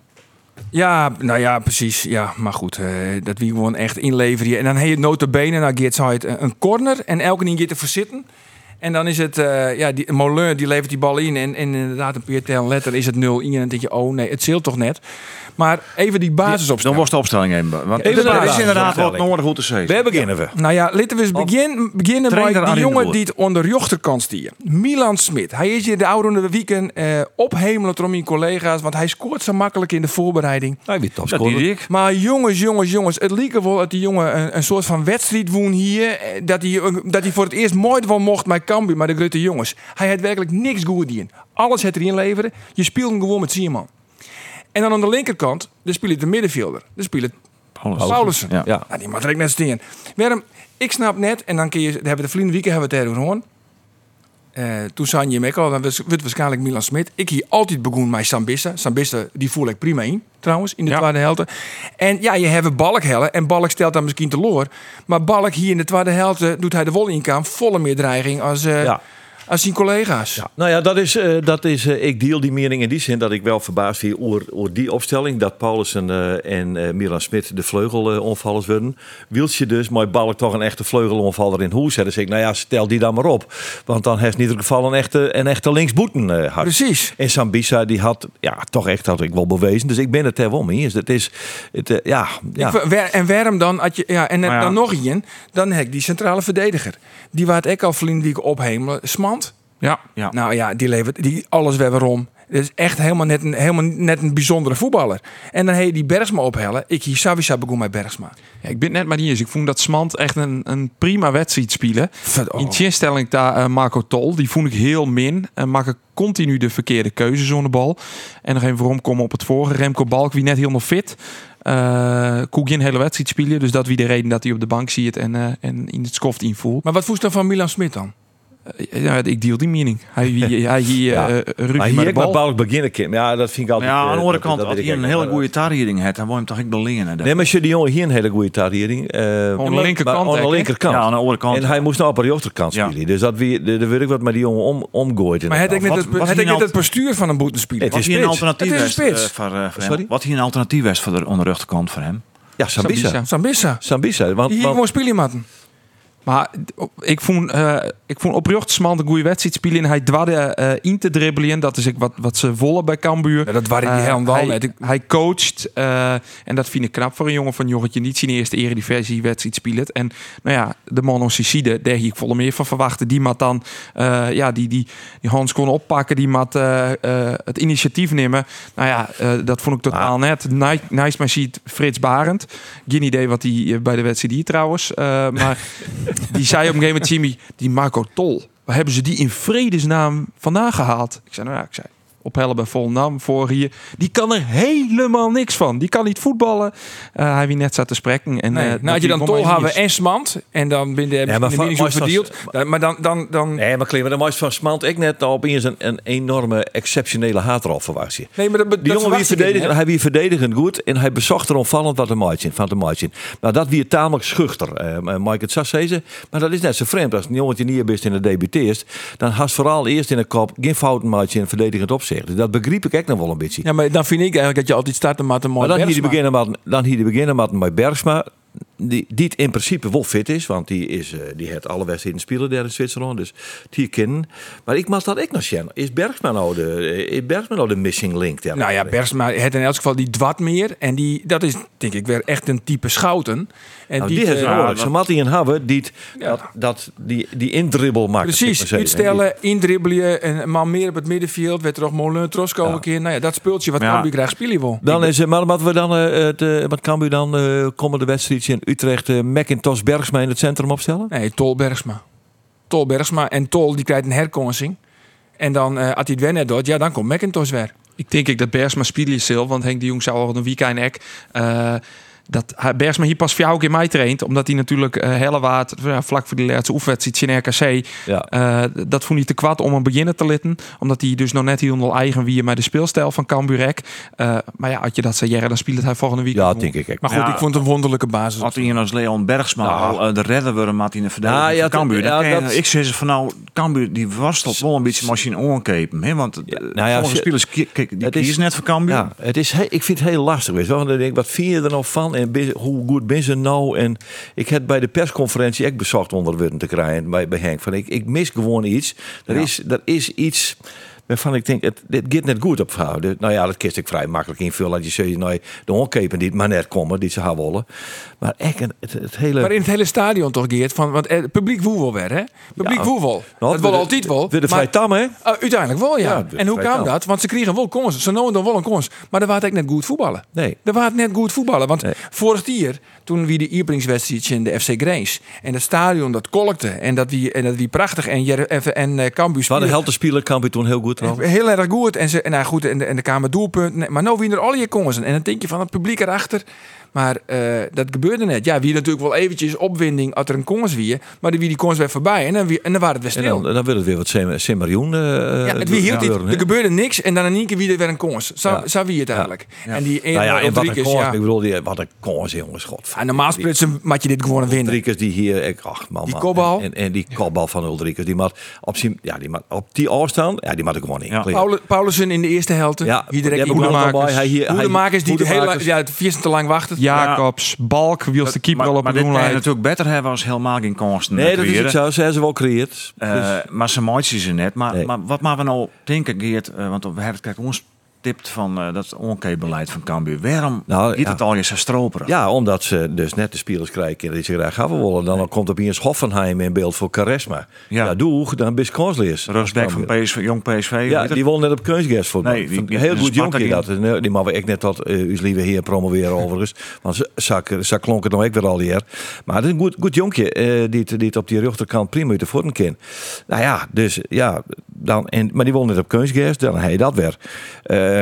S4: Ja, nou ja, precies. Ja, maar goed, eh, dat wie gewoon echt inleveren. En dan heb je notabene, nou Geert een corner en elke keer gaat er voor zitten. En dan is het, eh, ja, die Moulin die levert die bal in en, inderdaad een tellen letter is het 0 in en dan denk je, oh nee, het zult toch net. Maar even die
S1: Dan
S4: basisopstelling.
S1: was de opstelling even. Want
S5: Even
S1: dat is inderdaad wat nodig hoe te zeggen.
S5: Waar beginnen we?
S4: Nou ja, laten we eens begin, beginnen bij die jongen die het onder rechterkant stier. Milan Smit. Hij is hier de oude weekend eh ophemelen door mijn collega's, want hij scoort zo makkelijk in de voorbereiding.
S5: Hij wie
S1: Dat ik.
S4: Maar jongens, jongens, jongens. Het liep wel dat die jongen een, een soort van wedstrijd woon hier. eh, Dat hij, eh, dat hij voor het eerst mooi wel mocht met Cambuur, maar de grote jongens. Hij had werkelijk niks goed in. Alles het erin leveren. Je speelt hem gewoon met Sierman. En dan aan de linkerkant, dan speelt de middenvelder. Dan speelt
S1: Paulus.
S4: Paulussen.
S1: Ja.
S4: Die mag er net staan. Waarom? Ik snap net, en dan kun je, daar hebben we de vrienden weekend hebben we het erover gehoord. Eh, toen zei je me al, dan het waarschijnlijk Milan Smit. Ik hier altijd begon met Sambissa. Sambissa, die voel ik prima in, trouwens, in de
S6: Ja.
S4: tweede helft. En ja, je hebt Balk hellen en Balk stelt dan misschien teloor. Maar Balk hier in de tweede helft eh, doet hij de wol in kan, volle meer dreiging als, eh,
S5: Ja.
S4: Als zijn collega's.
S5: Ja, nou ja, dat is, eh, dat is eh, ik deel die mening in die zin dat ik wel verbaasd zie over, over die opstelling. Dat Paulussen eh, en eh, Milan Smit de vleugelonvallers worden. Wieltje dus, maar Balk toch een echte vleugelonvaller in hoes. Dan zeg ik, nou ja, stel die dan maar op. Want dan heeft in ieder geval een echte, een echte linksboeten eh hard.
S4: Precies.
S5: En Sambisa, die had ja, toch echt, had ik wel bewezen. Dus ik ben het er wel mee eens. Het is, het, ja, ja.
S4: Ik en waarom dan? Had je, ja, en
S1: ja.
S4: dan nog een, dan heb ik die centrale verdediger. Die waar het ik al vriendelijk ophemelen. Smant.
S6: Ja.
S1: Ja.
S4: Nou ja, die levert die alles weer waarom. Het is echt helemaal net een, helemaal net een bijzondere voetballer. En dan heb je die Bergsma ophellen. Ik hier Savisa begon met Bergsma.
S6: Ja, ik ben net maar niet eens. Ik vond dat Smant echt een, een prima wedstrijd spelen.
S4: Verd-
S6: In tegenstelling daar eh, Marco Tol, die vond ik heel min. En maken continu de verkeerde keuzes zonder bal. En nog even waarom komen op het vorige. Remco Balk, wie net helemaal fit. Eh kon geen hele wedstrijd spelen. Dus dat wie de reden dat hij op de bank ziet en, eh, en in het skoft invoelt.
S4: Maar wat voest dan van Milan Smit dan?
S6: Eh, ja, ik deel die mening. Hij, [laughs] hij,
S5: Ja.
S6: eh,
S5: Maar hier
S6: met de
S5: ik. Balk beginnen, Kim. Ja, dat vind ik altijd...
S1: Ja, aan de
S5: eh,
S1: andere kant,
S5: dat
S1: als hij een hele goede tariering heeft, dan wil je hem toch ik belingen.
S5: Nee, maar als je die jongen hier een hele goede tariering. eh
S6: Aan de linkerkant,
S5: maar Aan de linkerkant.
S1: Ja, aan de andere kant.
S5: En hij moest nou op de rechterkant
S1: Ja.
S5: spelen. Dus dat wie, de, de weet ik wat met die jongen om, omgooit.
S4: Maar het ik net het,
S1: wat
S4: het,
S1: nou-
S4: het bestuur van een boetenspeler.
S5: Het
S1: Wat
S5: is
S1: hier een alternatief
S4: Het is
S1: is
S5: Sorry?
S1: Wat hier een alternatief is voor de onderrechterkant voor hem?
S5: Ja, Sambisa.
S6: Sambisa.
S5: Sambisa. Want,
S4: Die hier gewoon spelen matten.
S6: Maar ik vond, eh ik vond oprecht een goede wedstrijd spelen. En hij dwarde eh, in te dribbelen. Dat is ook wat, wat ze wollen bij Cambuur.
S4: Ja, dat waren die
S6: Eh,
S4: helemaal
S6: hij.
S4: Ik-
S6: hij coacht. en dat vind ik knap voor een jongen van jongetje. Niet zijn eerste eredivisie wedstrijd speelt. En nou ja, de man als Sicide, daar hier ik volle meer van verwachten. Die mat dan, ja, die, die, die Hans kon oppakken. Die mat het initiatief nemen. Nou ja, dat vond ik totaal net. Nice, nice maar ziet Frits Barend. Geen idee wat hij bij de wedstrijd hier trouwens. maar [laughs] die zei op een gegeven moment, Jimmy, die Marco Tol. Waar hebben ze die in vredesnaam vandaan gehaald? Ik zei, nou ja, ik zei, op Helle bij Volendam voor hier. Die kan er helemaal niks van. Die kan niet voetballen. Eh, hij wie net zat te spreken. En,
S4: Nee.
S6: eh,
S4: nou, had je dan Tolhaven en Smant. En dan ben je
S5: maar van-
S4: zo
S5: maar dat-
S4: verdeeld. Dan- Maar dan, dan, dan,
S5: Nee, maar Klim, maar dan was van Smant ik net opeens een, een enorme, exceptionele haatrol verwacht je.
S4: Nee, maar dat,
S5: Die
S4: dat
S5: jongen wie verdedigend,
S4: hè?
S5: hij wie verdedigend goed en hij bezocht er omvallend wat de margin van de margin. Maar dat wie tamelijk schuchter, eh Mike het zag zeggen, maar dat is net zo vreemd als een jongetje niet best in de debuteert, dan haast vooral eerst in de kop geen fouten margin verdedigend opzicht. Dus dat begreep ik echt nog wel een beetje.
S4: Ja, maar dan vind ik eigenlijk dat je altijd start met een mooi
S5: maar dan hier beginnen met, dan hier beginnen met bij Bergsma. Die, die het in principe wel fit is, want die, is, eh, die heeft alle wedstrijden spelen daar in Zwitserland, dus die kennen. Maar ik mag dat ik nog zien. Is Bergsma nou de, is Bergsma nou de missing link? daar?
S4: Nou ja, Bergsma het in elk geval die dwat meer. En die, dat is denk ik weer echt een type schouten. En
S5: Nou, die heeft
S4: eh,
S5: een oorlog. Ze moeten een hebben die, het-
S4: Ja.
S5: dat, dat, die, die indribbel maakt.
S4: Precies, uitstellen, indribbelen en een man meer op het middenveld. Werd er nog Molen Trosko
S5: Ja.
S4: een keer. Nou ja, dat speeltje wat
S1: Ja.
S4: Cambuur graag spelen wil.
S5: Dan is, het- maar wat we dan, eh, het, eh, wat kan u dan eh komende wedstrijd in Utrecht, eh McIntosh Bergsma in het centrum opstellen?
S4: Nee, Tol Bergsma. Tol Bergsma. En Tol die krijgt een herkonsing. En dan, eh als hij het weer net doet, ja, dan komt McIntosh weer.
S6: Ik denk ik dat Bergsma spelen is want Henk de Jong zou al een weekend ek. eh, dat hij- Bergsma hier pas voor jou ook in mij traint, omdat hij natuurlijk eh hele waard ja, vlak voor de laatste oefenwedstrijd in RKC.
S5: Ja.
S6: eh, dat vond hij te kwad om een beginnen te litten, omdat hij dus nog net heel eigen wie met de speelstijl van Camburek. Eh maar ja, als je dat zei, Jerry, dan speelt hij volgende week.
S5: Ja,
S6: gewoon.
S5: denk ik. ook.
S4: Maar goed,
S1: Ja.
S4: ik vond het een wonderlijke basis.
S1: Had iemand als Leon Bergsma
S5: Nou.
S1: al eh, de redder worden met in de verdediging
S5: ja,
S1: Cambuur.
S5: dat- dat-
S1: Ik zeg ze van nou, Cambuur die worstelt wel een beetje machine oorkepen. hè, Want
S5: Ja,
S1: eh,
S5: nou ja, je-
S1: spelers die
S5: is-
S1: kiezen net voor Cambuur.
S5: Ja, het is, he- ik vind het heel lastig. Weet je wel. Want dan denk ik, wat vind je er nou van? En hoe goed ben ze nou? En ik heb bij de persconferentie echt bezocht onder te krijgen bij, bij Henk. Van, ik, ik mis gewoon iets. Er,
S1: Ja.
S5: is, er is iets waarvan ik denk, het, dit gaat net goed op. De- Nou ja, dat kist ik vrij makkelijk invullen. Dat je zegt, nou, de onkepen die het maar net komen, die ze gaan willen. Maar echt, het, het hele...
S4: Maar in het hele stadion toch, Geert? Van, want eh, het publiek woe wel weer, hè? Publiek
S5: Ja.
S4: woe wel.
S5: Nou,
S4: dat wil
S5: de-
S4: altijd wel.
S5: De, de vrij tam, hè?
S4: Uh, uiteindelijk wel, ja.
S5: Ja, de
S4: en hoe kwam dat? Want ze kregen wel kansen. Ze noemen dan wel een kans. Maar er was ik net goed voetballen.
S5: Nee.
S4: Er was net goed voetballen. Want
S5: Nee.
S4: vorig jaar, toen wie de Ierbringswedstrijd in de FC Grace. En het stadion dat kolkte. En dat wie, en dat wie prachtig. En, en, en Cambuur
S5: Maar de
S4: speelde
S5: heldenspeler kan je toen heel goed
S4: Heel erg goed. En, ze, en, nou goed, en, de, en de Kamer doelpunt. Nee, maar nou wie er al je kansen. En dan denk je van het publiek erachter. Maar eh, dat gebeurde net. Ja, wie natuurlijk wel eventjes opwinding als er een kans wie. Maar wie die kans weer voorbij. En dan, wie, en dan waren het weer
S5: En
S4: stil.
S5: dan, dan wil het weer wat Sim- Simmerjoen. eh
S4: Ja, het wie hield? Er gebeurde niks en dan in één keer wie er weer een kans. Zo,
S5: Ja.
S4: zo wie het eigenlijk. En die
S5: Nou ja, en wat een
S4: ja.
S5: Ik bedoel, die, wat een kans, jongens. God.
S4: En normaal sprutsen moet je dit gewoon winnen.
S5: Ulrikes die hier, ik, ach man,
S4: Die kopbal?
S5: En, en die kopbal van Ulrikes, die moet op, zijn, ja, die op die afstand, ja, die moet ik gewoon in.
S1: Ja.
S4: Paul, Paulussen in de eerste helft.
S5: ja,
S4: hier direct
S5: die
S4: Hoedemakers.
S5: Hij
S4: Hoedemakers die de hele, ja, het te lang wachten.
S6: Jacobs, Balk, wie als de keeper al
S1: maar
S6: op
S1: maar
S6: het
S1: dit
S6: doen
S1: kan je natuurlijk beter hebben als helemaal geen kansen
S5: Nee, dat is het zo. Ze hebben ze wel creëerd.
S1: Eh,
S5: Dus-
S1: maar ze maatje ze net. Maar,
S5: Nee.
S1: maar wat maar we nou denken, Geert, eh, want we hebben het kijk ons tipt van eh, dat onkeebeleid van Cambuur. Waarom
S5: Nou, ja.
S1: het al je zo stroperig?
S5: ja, omdat ze dus net de spelers krijgen die ze graag hebben willen. Dan komt opeens Hoffenheim in beeld voor Charisma. Ja,
S1: Ja.
S5: doe, dan ben je kansleers.
S1: Van PSV, jong PSV.
S5: Ja, die won net op kunstgers voor
S1: Nee, die- die-
S5: Heel goed jonkje dat. Nee, Die mag we echt net tot uh, uw lieve heer promoveren [laughs] overigens. Want zo klonk het ook weer al hier. Maar het is een goed, goed jonkje eh, die, het- die het op die rechterkant prima de voeten kan. Nou ja, dus ja. Dan, en, maar die won net op kunstgers. Dan hij dat weer. Eh,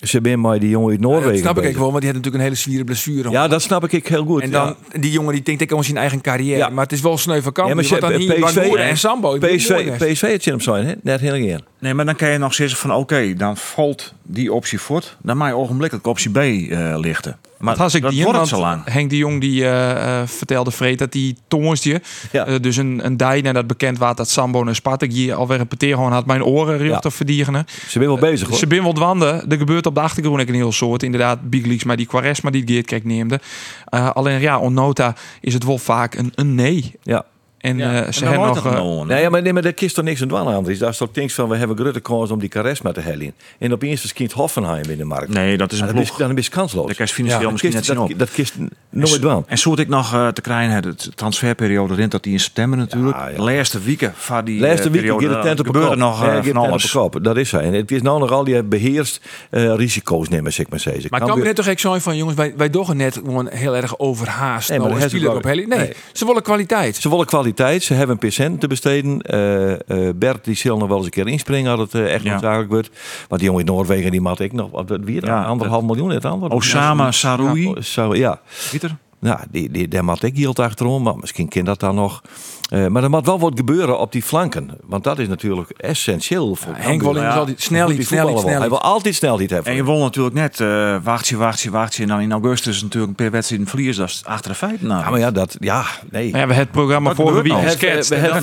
S5: ze ben maar die jongen uit Noorwegen.
S4: dat snap ik
S5: bezig.
S4: wel, want die had natuurlijk een hele zwiere blessure.
S5: Ja, dat snap ik heel goed.
S4: en dan, die jongen die denkt ik aan zijn eigen carrière.
S5: Ja.
S4: Maar het is wel sneu van
S5: Ja, maar
S4: want dan
S5: ze-
S4: hier
S5: PSV
S4: en Sambo.
S5: PSV. PSV het hem zijn, hè? net heel geen.
S1: Nee, maar dan kan je nog zeggen van oké, dan valt die optie voort. Dan mag je ogenblikkelijk optie B eh, lichten. Maar
S6: Dat ik
S1: dat
S6: die
S1: wordt het zo lang.
S6: Henk de Jong die eh, eh, vertelde Vreed dat die tongensje,
S5: Ja.
S6: dus een, een dij en dat bekend was dat Sambo en Spartak hier alweer repeteren gewoon had mijn oren recht
S5: Ja.
S6: te verdienen.
S5: Ze zijn wel bezig hoor.
S6: Ze ben wel dwanden. Er gebeurt op de achtergrond een heel soort. Inderdaad, Big Leagues, maar die Quaresma die het Geert Kijk neemde. Eh, alleen ja, onnota is het wel vaak een, een nee.
S5: Ja.
S6: En
S4: Ja.
S6: eh,
S1: En
S6: ze
S1: dan
S6: hebben nog...
S1: het
S6: eh,
S1: gewoon.
S5: Nee, maar, nee, maar daar kist toch niks aan dwalen aan. Daar is toch niks van, we hebben grote kans om die charisma te hellen. En opeens verschijnt Hoffenheim in de markt.
S1: Nee, dat is
S5: Ja,
S1: een
S5: dan, is,
S1: ploeg.
S5: dan is kansloos.
S1: Kan je financieel
S5: dat
S1: misschien
S5: kist,
S1: net
S5: dat, dat kist nooit dwaan.
S1: En zo ik nog eh, te krijgen, de transferperiode rint dat die in september natuurlijk.
S5: Ja, ja.
S1: De laatste weken van die
S5: Laatste week
S1: periode,
S5: de tent op de
S1: gebeurde nog
S5: Ja,
S1: van
S5: tent op
S1: alles.
S5: Dat is zo. En het is nou nog al die beheerst eh, risico's nemen, zeg maar zeggen.
S4: Maar kan je net toch echt zijn van jongens, wij, wij doen net gewoon heel erg overhaast.
S5: Nee, maar
S4: nou,
S5: dat
S4: op heli. Nee,
S5: nee.
S4: ze willen kwaliteit.
S5: Ze willen kwaliteit, ze hebben een percent te besteden. Eh, eh, Bert die zal nog wel eens een keer inspringen als het eh, echt noodzakelijk wordt. Want die jongen in Noorwegen die maat ik nog, wat weer, anderhalf miljoen het ander.
S1: Osama Saroui.
S5: Ja.
S1: Pieter?
S5: Nou, die, die, daar moet ik hield achterom, maar misschien kan dat dan nog. Eh, maar er moet wel wat gebeuren op die flanken. Want dat is natuurlijk essentieel voor
S4: Henk Wolling is
S1: Ja.
S4: altijd snelheid,
S5: Die wel. Hij wil altijd snelheid hebben.
S1: En je wil natuurlijk net eh wacht je, wacht je, wacht je. En dan in augustus natuurlijk per wedstrijd verlies. Dat is achter de feiten. Nou.
S5: Ja, maar ja, dat, ja, nee.
S6: maar ja, we hebben het programma vorige
S1: gebeurt
S6: week geschetst.
S5: We
S6: En
S5: hebben,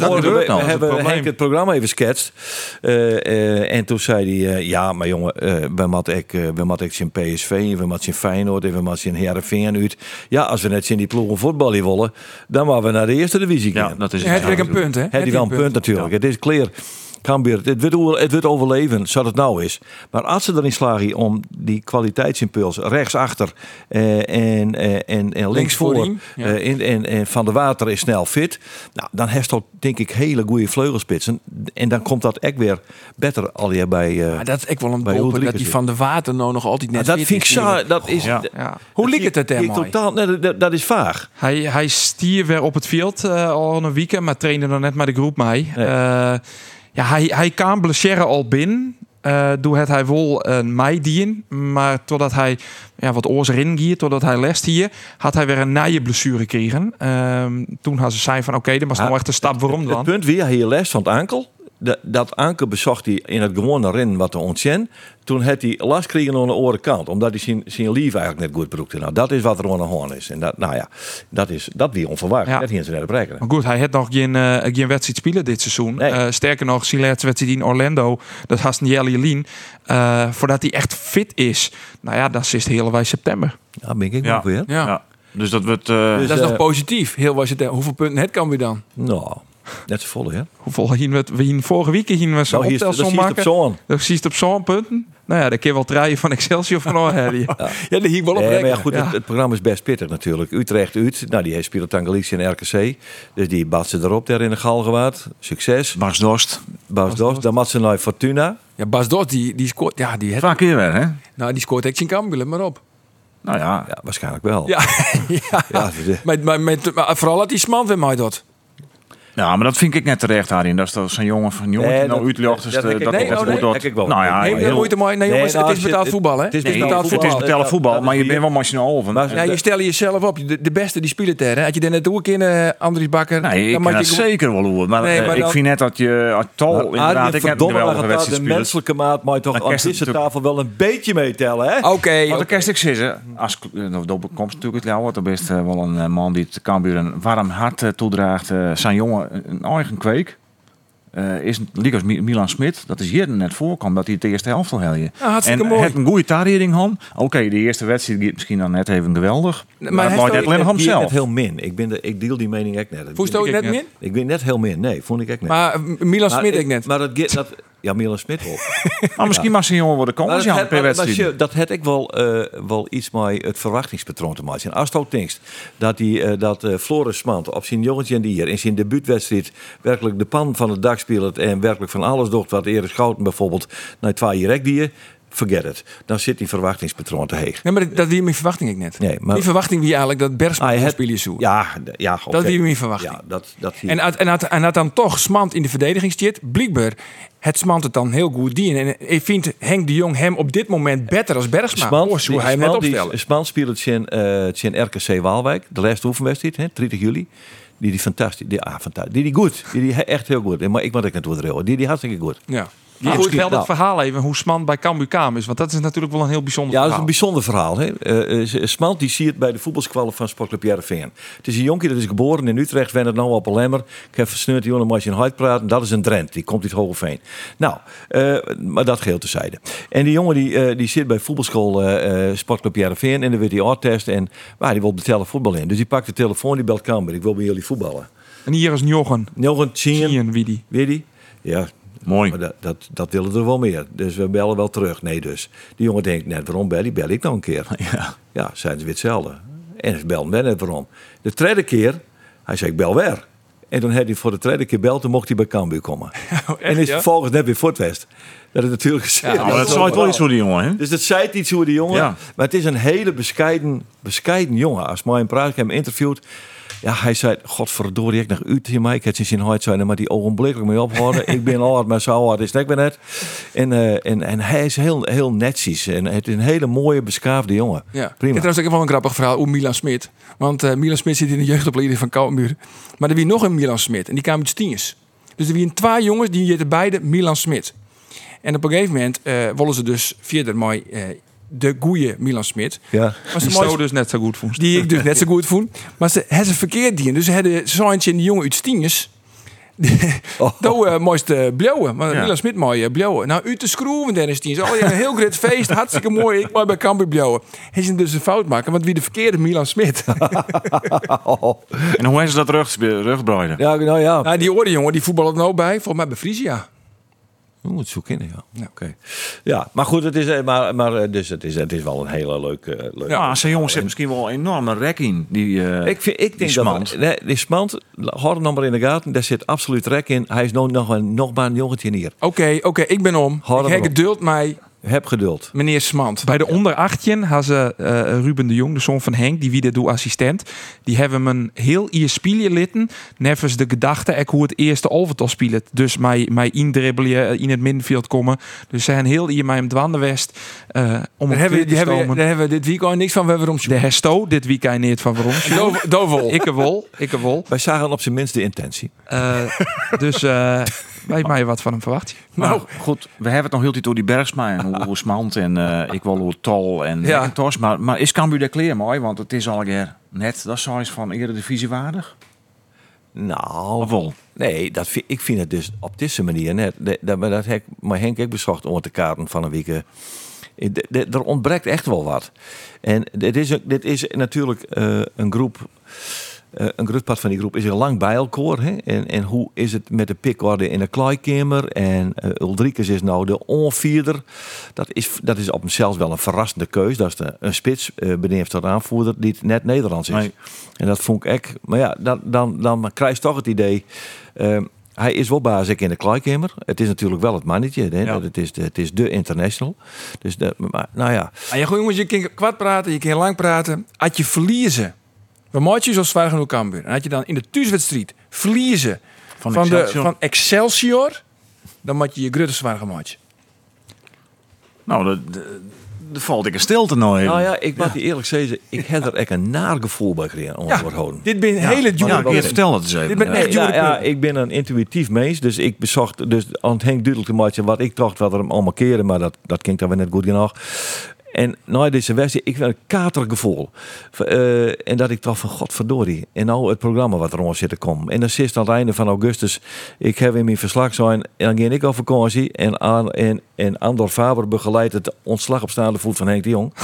S5: we
S6: het.
S5: Henk programma even geschetst. Eh, eh, en toen zei hij, eh, ja, maar jongen, eh, we moeten eh, we moeten zijn PSV, we moeten zijn Feyenoord, en we moeten zijn Heerenveen uit. Ja, als we net in die ploegen voetballen willen, dan moeten we naar de eerste divisie
S1: Ja,
S5: gaan.
S1: dat is
S4: Het heeft een punt, hè?
S5: Heb die
S4: Het
S5: wel een
S4: heeft
S5: punt natuurlijk. Het is clear. Cambuur, het wordt, het wordt overleven, zoals het nou is. Maar als ze erin slagen om die kwaliteitsimpuls rechtsachter eh, en, eh, en, en links voor
S4: ja.
S5: eh, in, en, en Van de Water is snel fit. Nou, dan heeft dat denk ik hele goede vleugelspitsen. En dan komt dat echt weer beter alweer bij... eh,
S4: Maar dat is ik wel een bopen dat die van de water nou nog altijd net
S5: dat
S4: fit
S5: vind ik
S4: is,
S5: zo, dat is...
S1: Ja.
S6: Ja.
S4: Hoe liep het het hem mooi?
S5: totaal, nee, dat, dat is vaag.
S6: Hij, hij stier weer op het veld eh, al een weekend, maar trainde nog net met de groep.
S5: Nee.
S6: Eh, ja, hij, hij kan blessure al binnen. Eh doe het hij wel een mei dien, maar totdat hij ja, wat oors erin giet, totdat hij les hier, had hij weer een nije blessure gekregen. Ehm, toen had ze zei van oké, dat was nou echt een stap waarom
S5: Het
S6: dan.
S5: punt weer, hij hier les van het ankel. De- dat anker bezocht hij in het gewone rennen wat te ontzetten. Toen had hij last gekregen aan de andere kant. Omdat hij zijn, zijn lief eigenlijk net goed broekte. Nou, dat is wat er aan de hand is. En dat, nou ja, dat is dat wie onverwacht.
S6: Ja.
S5: Dat hier ze net op rekenen.
S6: Maar goed, hij had nog geen, eh, geen wedstrijd spelen dit seizoen.
S5: Nee.
S6: Eh, sterker nog, zijn laatste wedstrijd in Orlando, dat was een Jelly Lien. Eh, voordat hij echt fit is, nou ja, dat is het hele wij september.
S5: Ja, ben ik
S1: Ja.
S5: ook weer.
S4: Ja.
S1: Ja. Dus dat wordt... eh,
S5: Dus,
S4: Dat is nog positief. Heel was het, hoeveel punten het kan weer dan?
S5: Nou, net zo volle, hè?
S6: Hoeveel hier we, we hier vorige week hier we zo'n
S5: Nou, is, dat
S6: optelsom maken.
S5: zo'n.
S6: Dat zie op zo'n punten. Nou ja, dan kun je wel draaien van Excelsior van Oranje. [laughs]
S4: Ja, die hier wel op
S5: Nee, maar ja, goed,
S6: Ja.
S5: het, het programma is best pittig natuurlijk. Utrecht uit. Nou, die heeft speelt aan Galicia en RKC. Dus die batsen erop daar in de Galgenwaard. Succes.
S1: Max Dorst.
S5: Bas Dos. Dan mat ze naar Fortuna.
S4: Ja, Bas Dos, die, die scoort... Ja, die,
S1: Vaak keer weer, hè?
S4: nou, die scoort echt zijn Cambuur, let maar op.
S1: Nou ja.
S5: Ja, waarschijnlijk wel.
S4: Ja, [laughs] ja.
S5: Ja, de-
S4: Maar, maar, met, maar vooral dat die sman weer mij dat.
S1: Ja, maar dat vind ik net terecht, Harin. Dat is toch zo'n jongen van jongen
S5: Nee,
S1: die nou
S5: dat-
S1: uitlegt. Dus
S5: dat
S1: dat dat
S4: nee,
S1: dat
S4: oh,
S1: goed
S4: nee.
S5: ik wel.
S1: Nou ja,
S4: Nee,
S1: heel-
S4: moeite mooi. Nee,
S5: Nee,
S4: jongens,
S5: nou,
S4: het is
S5: je-
S4: betaald
S5: het-
S4: voetbal, hè?
S5: het is betaald
S1: het
S5: voetbal.
S1: is betalen voetbal, maar je bent wel machinaal over.
S5: Maar-
S4: Ja, je stel jezelf op. De, beste die spelen daar. hè. Had je er net toe kunnen, Andries Bakker.
S1: Nee, ik
S4: dan
S1: kan
S4: mag
S1: het
S4: je
S1: zeker wel. Maar,
S4: Nee,
S1: eh,
S4: maar
S1: ik vind net dat je als Tol
S5: Maar
S1: inderdaad... Ik heb
S5: de menselijke maat moet je toch aan
S1: het
S5: deze tafel wel een beetje meetellen, hè?
S4: Oké.
S1: Want de kerst ik als eh, de opkomst natuurlijk het jou, dan best eh, wel een eh, man die het Cambuur een warm hart eh, toedraagt. eh, zijn jongen een eigen kweek. Eh, is Ligas Milan Smit, dat is hier net voorkomt dat hij het de eerste helft al helje.
S4: Ja,
S1: en
S4: mooi.
S1: het een goede tarieting han. Oké, de eerste wedstrijd gaat misschien dan net even geweldig. Maar,
S4: hij
S1: het net alleen
S5: Die net
S1: zelf.
S5: heel min. Ik, ben de, ik deel die mening echt net.
S4: Voest ook
S6: ik
S4: net min?
S5: Ik ben net heel min. Nee, vond ik echt net.
S4: Maar eh, Milan
S5: Maar
S4: Smit
S5: ik-
S4: net.
S5: Maar dat, dat ja, Milan Smit. [laughs]
S1: Maar misschien mag zijn jongen worden komen
S5: dat, het,
S1: per wedstrijd.
S5: dat het ik wel, eh, wel iets met het verwachtingspatroon te maken. Als ook denkt dat, die, eh, dat eh, Floris Smant op zijn jongetje en die hier in zijn debuutwedstrijd werkelijk de pan van het dak speelt en werkelijk van alles doet wat Erik Schouten bijvoorbeeld naar twee direct die forget it. Dan zit die verwachtingspatroon te heeg.
S4: Nee, maar dat- wie mijn verwachting ik net.
S5: Nee, maar-
S4: Die verwachting wie eigenlijk dat Bergsma ah, spelen zo.
S5: Ja, ja.
S4: Dat wie mijn verwachting.
S5: Ja, dat, dat
S4: En had, en, had, en had dan toch Smant in de verdediging zit, blijkbaar het Smant het dan heel goed die. En ik vind Henk de Jong hem op dit moment beter als Bergsma.
S5: Smant,
S4: Oh, zo hij net opstellen.
S5: Smant speelt zijn, eh zijn RKC Waalwijk, de laatste oefenwedstrijd, hè, 30 juli. Die die fantastisch, die, ah, fantastisch, die die goed, die die echt heel goed. Maar ik moet ik het doordraaien. Die die hartstikke goed.
S4: Ja.
S6: Die
S5: goed,
S6: vertelt
S5: nou.
S6: het verhaal even hoe Sman bij Cambuur kwam is. Want dat is natuurlijk wel een heel bijzonder
S5: Ja, dat is een
S6: verhaal.
S5: bijzonder verhaal. Hè? Eh, eh, Smalt die ziet bij de voetbalskwallen van Sportclub Jereveen. Het is een jonkie dat is geboren in Utrecht, wennet nou op een lemmer. Ik heb versneurd die jongen als je in Huid praten. Dat is een Drent, die komt uit Hogeveen. Nou, eh, maar dat geheel tezijde. En die jongen die, die zit bij voetbalschool eh, Sportclub Jereveen en dan wordt die test en die wil betalen voetbal in. Dus die pakt de telefoon, die belt Camber. Ik wil bij jullie voetballen.
S6: En hier is
S5: een tien,
S6: Zien wie die.
S5: weet die? Ja,
S1: Mooi.
S5: maar dat, dat, dat willen er wel meer. Dus we bellen wel terug. Nee, dus. Die jongen denkt net, waarom bel ik? Bel ik nog een keer. [laughs]
S1: Ja.
S5: Ja, zijn ze weer hetzelfde. En ze belden wel net waarom. De tweede keer, hij zei, ik bel weer. En toen had hij voor de tweede keer beld, toen mocht hij bij Cambuur komen. [laughs] en is
S4: ja?
S5: vervolgens net weer voor. Dat is natuurlijk gezegd.
S1: Ja, maar dat het wel iets voor die jongen, hè?
S5: Dus dat zei iets over die jongen.
S1: Ja.
S5: Maar het is een hele bescheiden, bescheiden jongen. Als mij een praat, ik heb hem interviewd. Ja, hij zei, godverdorie, ik naar u tegen mij. Ik had zijn hard zijn, maar die ogenblikkelijk mee ophouden. ik ben hard, maar zo hard is het ik ben net. En, eh, en, en hij is heel, heel netjes. En het is een hele mooie, beschaafde jongen.
S4: Ja.
S5: Prima.
S4: trouwens ook wel een grappig verhaal over Milan Smit. Want eh, Milan Smit zit in de jeugdopleiding van Kouwenbuur. Maar er wie nog een Milan Smit. En die kwam uit Stienjes. Dus er wie twee jongens die heten beide Milan Smit. En op een gegeven moment eh willen ze dus verder mooi de goeie Milan Smit.
S5: Ja.
S4: Maar
S6: Die
S4: ze
S6: zou dus net zo goed vond.
S4: die ik dus net zo [laughs] goed vond. Maar ze hebben ze verkeerd die. Dus ze hadden zo'n in die jongen uit Stienjes. [laughs]
S5: Oh.
S4: Uh, mooiste blauwe. Maar
S1: Ja.
S4: Milan Smit mooie blauwe. Nou, uit de schroeven, Dennis Tiens. Oh, ja, een heel groot feest. Hartstikke mooi. Ik mooi bij Cambuur blauwe. Hij is dus een fout maken, want wie de verkeerde Milan Smit.
S5: Oh. [laughs]
S1: En hoe is dat rug, rugbreiden?
S5: Ja, nou ja.
S4: nou, die orde jongen, die voetballen er nou bij. Volgens mij bij Frisia.
S5: We moeten zoeken, ja. Oké. Ja, maar goed, het is, eh, maar, maar, eh, dus het, is, het is wel een hele leuke... eh, leuke
S1: Ja, zijn jongens hebben misschien wel een enorme rek in. Die, eh,
S5: Ik, vind, ik
S1: die
S5: denk
S1: smant.
S5: dat... Nee, die smant, houd hem nog maar in de gaten. Daar zit absoluut rek in. Hij is nog, nog, een, nog maar een jongetje hier.
S4: Oké, oké, ik ben om.
S5: Hou
S4: ik geduld mij,
S5: Heb geduld.
S4: meneer Smant.
S6: Bij de onder 18 had ze eh, Ruben de Jong, de zoon van Henk, die wie dit doet assistent. Die hebben hem een heel ier spielje litten. Nevens de gedachte ik hoe het eerste overtal spelen. Dus mij, mij indribbelen, in het middenveld komen. Dus ze zijn heel ier mij hem dwanden west. eh om
S4: Daar
S6: op
S4: hebben, die hebben, daar hebben we dit weekend niks van. We hebben erom
S6: De hesto, dit weekend niet van waarom. [laughs]
S4: Dovel.
S6: Ik wol, ik wol.
S5: Wij zagen op zijn minst de intentie.
S6: Eh, dus eh [laughs] wij mij wat van hem verwacht.
S1: Maar
S4: Nou. [laughs]
S1: goed, we hebben het nog heel tijd door die Bergsma en hoe, hoe smant en eh, ik wil hoe tol en
S4: Ja.
S1: tos. Maar, maar is Cambuur de kleer mooi? Want het is al een keer net, dat is zoiets van Eredivisie waardig.
S5: Nou,
S1: wel?
S5: nee, dat vind, ik vind het dus op deze manier net. Dat, dat, maar dat heb maar Henk ik bezocht onder de kaarten van een week. eh, Er ontbreekt echt wel wat. En dit is, dit is natuurlijk eh, een groep. Eh, een groot part van die groep is er lang bij elkaar. Hè? En, en hoe is het met de pikorde in de kleikamer? En Ulrikes is nou de onvierder. Dat is, dat is op zichzelf wel een verrassende keus. Dat is de, een spits, eh beneden tot aanvoerder, die het net Nederlands is.
S1: Nee.
S5: En dat vond ik echt. Maar ja, dan, dan, dan krijg je toch het idee. hij is wel basis in de kleikamer. Het is natuurlijk wel het mannetje. Hè?
S1: Ja.
S5: Het, is de, het is de international. Dus de, maar, nou ja,
S4: Ah, ja, goed, jongens, je kan kwart praten, je kan lang praten. Als je verliezen, we moeten je zo zwaar genoeg Cambuur. En had je dan in de thuiswedstrijd verliezen
S1: Van
S4: van,
S1: Excelsior.
S4: De, van Excelsior, dan moet je je grutte zwaar gemaakt.
S1: Nou, dat, dat, dat valt ik een stilte nou even.
S5: nou ja, ik moet je eerlijk zeggen, ik heb er echt een naar gevoel bij gekregen om
S4: Ja,
S5: worden houden.
S4: dit ben
S1: ja,
S4: hele
S1: ja,
S4: dure
S1: ik vertel het eens even.
S4: Dit ben
S1: Ja.
S4: echt
S5: ja,
S4: punten.
S5: ik ben een intuïtief mens, dus ik bezocht dus aan het Henk duidelijk te maken wat ik dacht wat er hem allemaal keren, maar dat, dat klinkt dan weer net goed genoeg. En na deze wedstrijd, ik ben een katergevoel. Uh, en dat ik dacht van, godverdorie. En nou het programma wat er rond zit te komen. En dan zit aan het einde van augustus, ik heb in mijn verslag zijn, en dan ging ik op vakantie. En, aan, en, en Andor Faber begeleidt het ontslag op staande voet van Henk de Jong. [laughs]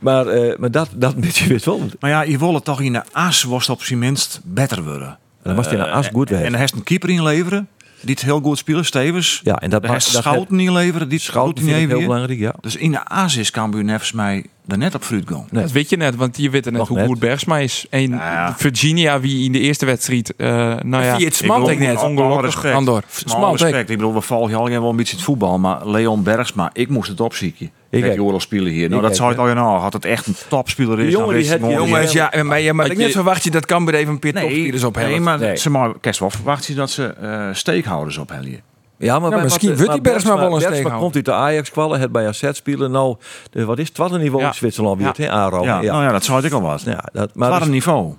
S5: Maar, eh, maar dat, dat moet je weet wel.
S1: Maar ja, je wil het toch in de as was op zijn minst beter worden.
S5: Dan was hij in de as
S1: Eh,
S5: goed
S1: En dan heeft een keeper inleveren, die het heel goed speelt, Stevens.
S5: Ja, en dat dat
S1: Schouten inleveren, die het
S5: Schouten ik
S1: even
S5: heel
S1: weer.
S5: belangrijk, ja.
S1: Dus in de is Cambuur nevens mij net op fruit gaan.
S5: Nee.
S6: Dat weet je net, want je weet net
S5: Nog
S6: hoe
S5: net.
S6: goed Bergsma is. En
S1: Ja.
S6: Virginia, wie in de eerste wedstrijd... eh nou ja,
S4: het smant ik net.
S1: Ongelooflijk respect.
S4: Andor. Smalt ik.
S1: respect. Ik bedoel, we volgen je al wel een beetje het voetbal, maar Leon Bergsma, ik moest het opzieken. Ik heb Joris spelen hier. Nou,
S5: Ik
S1: dat zou ik al nou, had het echt een topspeler is.
S5: Jongen die het-
S4: Jongens, ja, maar, ja, maar ik net verwacht je dat Cambuur even een paar topspelers op
S1: nee, maar
S5: Nee.
S1: ze maar kerst wel verwacht je dat ze eh steekhouders ophelden.
S5: Ja, maar,
S4: Ja, misschien wordt die Bergsma wel een steekhouder.
S5: komt uit de Ajax kwallen, het bij AZ spelen. Nou, de, wat is het? Wat een niveau
S6: Ja.
S5: in Zwitserland weer,
S6: Ja.
S5: het, hè? Aro.
S1: Ja,
S5: Ja,
S1: nou ja, dat zou ik al wat.
S5: Ja, dat,
S1: Maar
S5: maar
S1: het
S5: dus-
S1: niveau.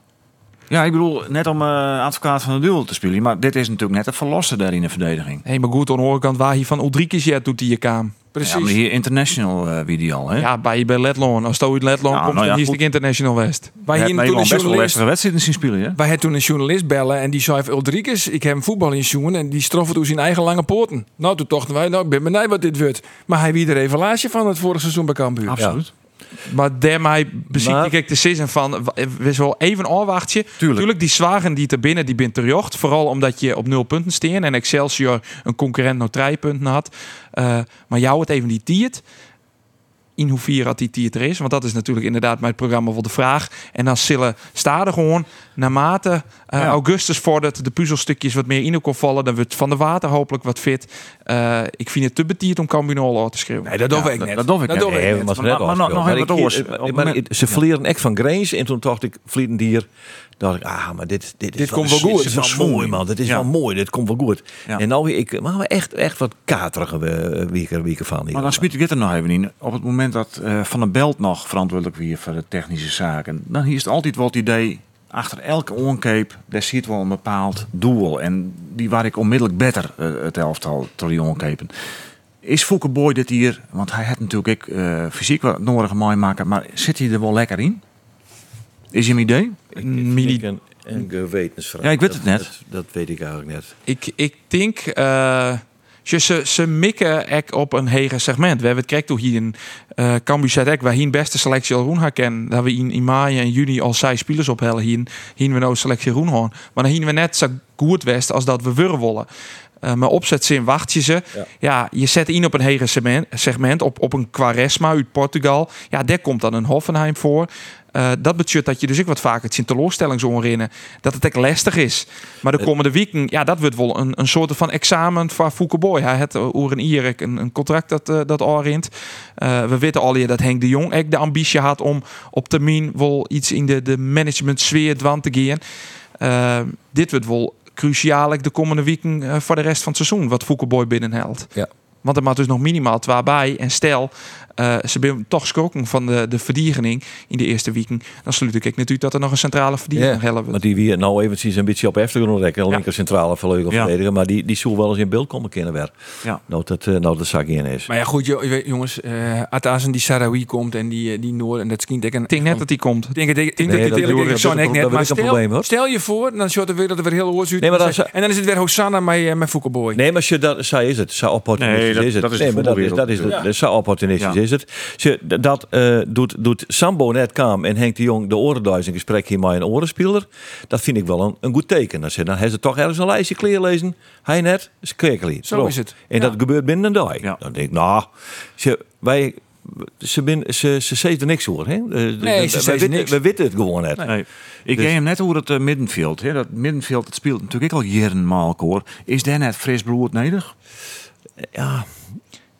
S1: Ja, ik bedoel, net om eh, advocaat van de duel te spelen. Maar dit is natuurlijk net een verlosser daar in de verdediging.
S6: Hé, maar goed, aan de andere kant waar hij van Ulrikes ja, doet hij je kaam.
S1: Ja, maar
S4: Precies.
S1: hier international eh wie die al, hè?
S6: Ja, bij, bij Letloon. Als Letloon
S1: Ja,
S6: komt,
S1: nou ja,
S6: dan is het International West.
S4: Wij hier
S1: hebben
S4: toen een
S1: best
S4: journalist
S1: lastige wedstrijden zien spelen, hè?
S4: Wij hebben toen een journalist bellen en die zei van Ulrikes, ik heb hem voetbal in jongen en die strof het door zijn eigen lange poorten. Nou, toen dachten wij, nou, ik ben benieuwd wat dit wordt. Maar hij wie er evaluatie van het vorige seizoen bij Cambuur.
S1: Absoluut.
S6: Maar daarmee beziet ik de season van... We wel even afwachtje.
S1: Tuurlijk.
S6: Tuurlijk, die zwagen die er binnen, die bent terjocht. Vooral omdat je op nul punten steen. En Excelsior een concurrent nog drie punten had. Eh, maar jou het even die tiert. In hoeverre had die tiert er is. Want dat is natuurlijk inderdaad mijn programma voor de vraag. En dan zullen stadig gewoon naarmate eh,
S1: Ja.
S6: augustus vordert de puzzelstukjes wat meer in kon vallen. Dan wordt Van de Water hopelijk wat fit. Eh, ik vind het te betierd om Cambinol te schreeuwen.
S4: Nee, dat doe
S1: Ja,
S4: ik
S1: dat-
S4: net.
S1: dat doe ik net.
S4: doe ik
S5: Nee,
S4: net.
S5: we moeten
S1: Maar- nog- even
S5: Ze verleren echt van Grains. En toen dacht ik, vliegen hier. Dacht ik, ah, maar dit, dit, is
S4: Dit komt wel
S5: dit
S4: goed.
S1: Dit is
S5: wel
S1: mooi.
S5: mooi, man. Dit is
S1: Ja.
S5: wel mooi. Dit komt wel goed.
S1: Ja.
S5: En nou, ik, maar we echt, echt wat katerige uh, weken, weken van. hier.
S1: Maar dan spiet ik het er nog even in. Op het moment dat eh, Van der Belt nog verantwoordelijk weer voor de technische zaken, dan is het altijd wel het idee. Achter elke oncape, daar zit wel een bepaald doel. En die waar ik onmiddellijk beter eh, het elftal door die oncapen. Is Fouke Boy dit hier, want hij had natuurlijk eh, fysiek wat nodig mooi maken, maar zit hij er wel lekker in? Is je een idee?
S5: Ik-
S6: Mini-
S5: ik- Een gewetensvraag.
S1: Ja, ik weet het net.
S5: Dat, dat weet ik eigenlijk net.
S6: Ik, ik denk... eh, ze, ze, ze mikken ek op een heger segment. We hebben het kijk toen hier in uh, Cambuur zet ek waar hier een beste selectie al roen kennen. Dat we in, in maart en juni al zes spelers ophellen. Hier, hier we nou selectie roen hoorn. Maar dan hier we net zo goed west als dat we willen willen. Uh, maar opzetzin wacht je ze. Ja.
S5: Ja.
S6: je zet in op een heger segment, segment op, op een Quaresma uit Portugal. Ja, daar komt dan een Hoffenheim voor. Uh, dat betekent dat je dus ook wat vaker het zo rennen. Dat het echt lastig is. Maar de komende weken, ja, dat wordt wel een, een soort van examen van Fouke Boy. Hij had oer een Ierik een, een contract dat, uh, dat. Uh, we weten al dat Henk de Jong ook de ambitie had om op termijn wel iets in de, de management sfeer dwan te gaan. dit wordt wel cruciaal de komende weken voor de rest van het seizoen. Wat Fouke Boy binnenhaalt.
S5: Ja.
S6: Want er moet dus nog minimaal twee bij. En stel, uh, ze zijn toch schrokken van de, de verdiegening in de eerste weken. Dan sluit ik natuurlijk dat er nog een centrale verdiening
S5: Ja,
S6: helpen.
S5: maar die weer nou eventjes een beetje op achtergrond rekken. Een
S6: Ja.
S5: linker centrale vleugel
S1: Ja.
S5: Maar die, die zou wel eens in beeld komen kunnen weer.
S1: Ja.
S5: Nou, dat, eh, nou, dat in is.
S4: Maar ja, goed, jo- je weet, jongens. eh als een die Sarawi komt en die, eh, die Noor en dat schiet ik.
S6: Ik denk net dat die komt.
S4: Ik denk, ik denk,
S5: Nee,
S4: dat
S5: dat dat
S4: Zo
S5: is-
S4: net,
S5: dat
S4: maar stel,
S5: probleem, hoor.
S4: stel je voor, dan short de wereld er weer heel uit.
S5: Nee,
S4: en,
S5: dat
S4: dan
S5: is-
S4: en dan is het weer Hosanna met, eh, met Foucault
S5: Nee, maar als je dat, zo is het. Zo opportunistisch
S1: Nee, dat-
S5: is het.
S1: dat is
S5: nee, maar dat is, dat is, is zo opportunistisch
S1: Ja.
S5: is het. Ze, dat eh, doet, doet Sambo net kwam en Henk de Jong de orenduis in gesprek hier met een orenspeler. Dat vind ik wel een, een goed teken. Dan, dan heeft ze toch ergens een lijstje clear lezen. Hij net, is.
S4: Zo is het.
S5: En dat gebeurt binnen een dag.
S1: Ja.
S5: Dan denk ik, nou, ze, wij, ze, bin, ze, ze zegt er niks voor. Hè? Eh,
S4: Nee, ze
S5: we,
S4: niks.
S5: We weten het gewoon net.
S1: Nee. Ik
S5: Dus-
S1: geef hem net over het eh, middenveld. Hè. Dat middenveld dat speelt natuurlijk ook al jaren hoor. Is daar net fris bloed nodig?
S5: Ja,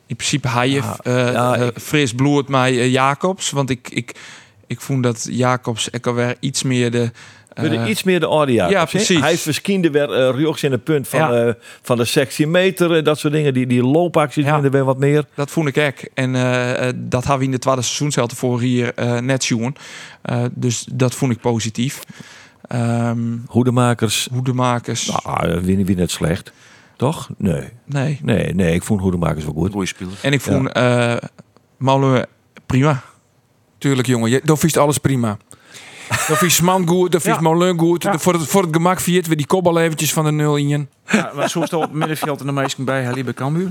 S6: In principe
S5: Ja,
S6: eh,
S5: ja,
S6: eh,
S5: ik-
S6: fris bloed mij eh, Jacobs. Want ik, ik, ik vond dat Jacobs ook alweer iets meer de...
S5: Uh, iets meer de audio.
S6: ja, precies.
S5: Hij verschiende weer uh, in het punt van,
S6: Ja.
S5: van de sectie meter. eh, Dat soort dingen. Die, die loopacties
S6: Ja.
S5: weer wat meer.
S6: Dat vond ik ook. En dat hadden we in de tweede seizoenshelft voor hier net zien. Dus dat vond ik positief. Ehm
S5: Hoedemakers.
S6: hoedemakers.
S5: Nou, wie, wie net slecht. Toch? Nee.
S6: Nee.
S5: Nee, nee. Ik vond hoedemakers wel goed.
S1: Goeie speler.
S6: En ik vond eh Molen prima.
S4: Tuurlijk, jongen. Dan vies alles prima. Dan vies man goed, dan vies
S1: Ja.
S4: Molen goed.
S1: Ja.
S4: Voor, het, voor het gemak viert we die kopbal eventjes van de nul in.
S1: Ja, maar zo staat op het middenveld en de meesten bij Hallie bij Cambuur.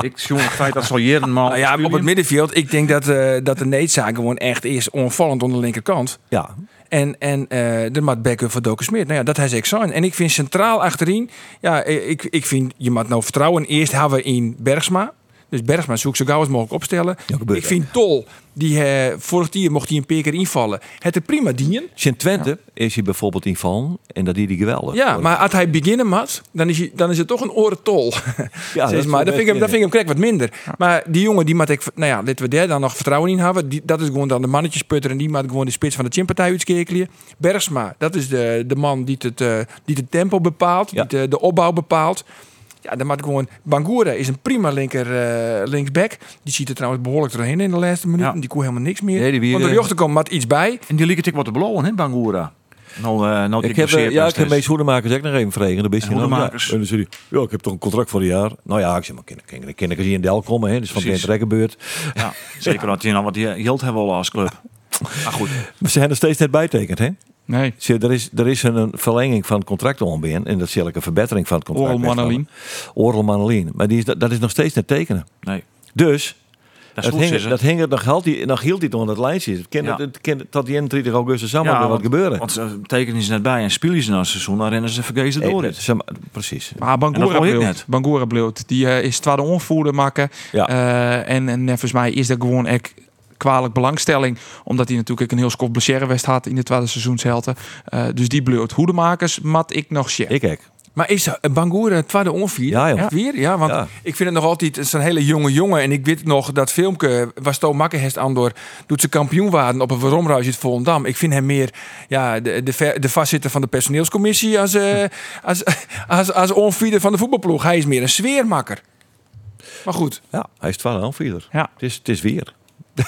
S1: Ik zie het feit dat ze al jaren
S4: Nou ja, op het middenveld, ik denk dat, eh, dat de needzaak gewoon echt is onvallend aan de linkerkant.
S5: Ja.
S4: En, en eh de maat backup voor Doken. Nou ja, dat zegt zijn. En ik vind centraal achterin, ja, eh, ik, ik vind, je moet nou vertrouwen. Eerst hebben we in Bergsma. Dus Bergsma zoekt zo gauw als mogelijk opstellen.
S5: Gebeurt
S4: ik vind Tol, die eh, vorig jaar mocht hij een paar keer invallen. Het er prima dienen.
S5: Sint Twente is hij bijvoorbeeld invallen. En dat die die geweldig.
S4: Ja, maar als hij beginnen moet, dan is, hij, dan is het toch een oren tol. [laughs]
S5: Ja, dat
S4: maar, dat vind ik hem, dat vind ik hem wat minder. Maar die jongen, die moet ik, nou ja, laten we daar dan nog vertrouwen in hebben. Die, dat is gewoon dan de mannetjesputter en die moet gewoon de spits van de chimpartij uitskekelen. Bergsma, dat is de, de man die het, eh, die het tempo bepaalt, die de, de opbouw bepaalt. Ja, dan moet gewoon. Bangura is een prima linker eh, linksback. Die ziet er trouwens behoorlijk doorheen in de laatste minuten.
S1: Ja.
S4: Die koe helemaal niks meer.
S5: Nee, die weer,
S4: Want jochten komt maar iets bij.
S1: En die liep het ik wat te blauwen, hè, Bangura. Nou, eh nou
S5: Ik heb, eh, ja, ik heb meest hoedemakers ook nog even vregen. Dan ben je
S1: En
S5: nou,
S1: Hoedemakers?
S5: ja. En dan ja, ik heb toch een contract voor een jaar. Nou ja, ik zeg maar, ik eens hier in Del komen. Hè. Dus van de trekkenbeurt.
S1: Ja, zeker dat hij nou wat geld hebben wel als club. [laughs] Maar goed,
S5: Maar ze hebben er steeds net bijtekend, hè?
S6: Nee.
S5: Zie, Er is, er is een, een verlenging van het contract onbeen. En dat is eigenlijk een verbetering van het contract.
S6: Oral Manolin.
S5: Oral Manolin. Maar die is, dat, dat is nog steeds net tekenen.
S1: nee.
S5: Dus,
S1: Dat
S5: dat
S1: is goed,
S5: hing, dat hing er nog, hield die, nog hield hij toch aan het lijntje. Het
S1: Ja.
S5: het tot die 31 augustus samen
S1: Ja,
S5: weer wat gebeuren.
S1: Want ze tekenen ze net bij en spelen ze na het seizoen. Dan rennen ze vergezen
S5: Hey,
S1: door dit.
S5: maar, precies.
S6: Maar Bangura
S1: net.
S6: Bangura bleef. Die eh, is tweede onvoerder maken.
S5: Ja.
S6: Eh, en, en volgens mij is dat gewoon echt kwalijk belangstelling. Omdat hij natuurlijk een heel skof blessurewest had in de tweede seizoenshelte. Eh, dus die bleut. Hoedemakers mat ik nog shit.
S5: Ik kijk.
S4: Maar is Bangura het tweede onvier?
S5: Ja, joh.
S4: Weer? Ja, want
S5: Ja.
S4: ik vind het nog altijd het is een hele jonge jongen. En ik weet nog dat filmpje was Toon Makkenhest aan door doet ze kampioen waren op een Waromruis in Volendam. Ik vind hem meer ja, de, de, de vastzitter van de personeelscommissie als, eh als, als, als onvierder van de voetbalploeg. Hij is meer een sfeermakker. Maar goed,
S5: Ja, hij is 12 aanvierder.
S6: Ja.
S5: Het is, het is weer. [laughs]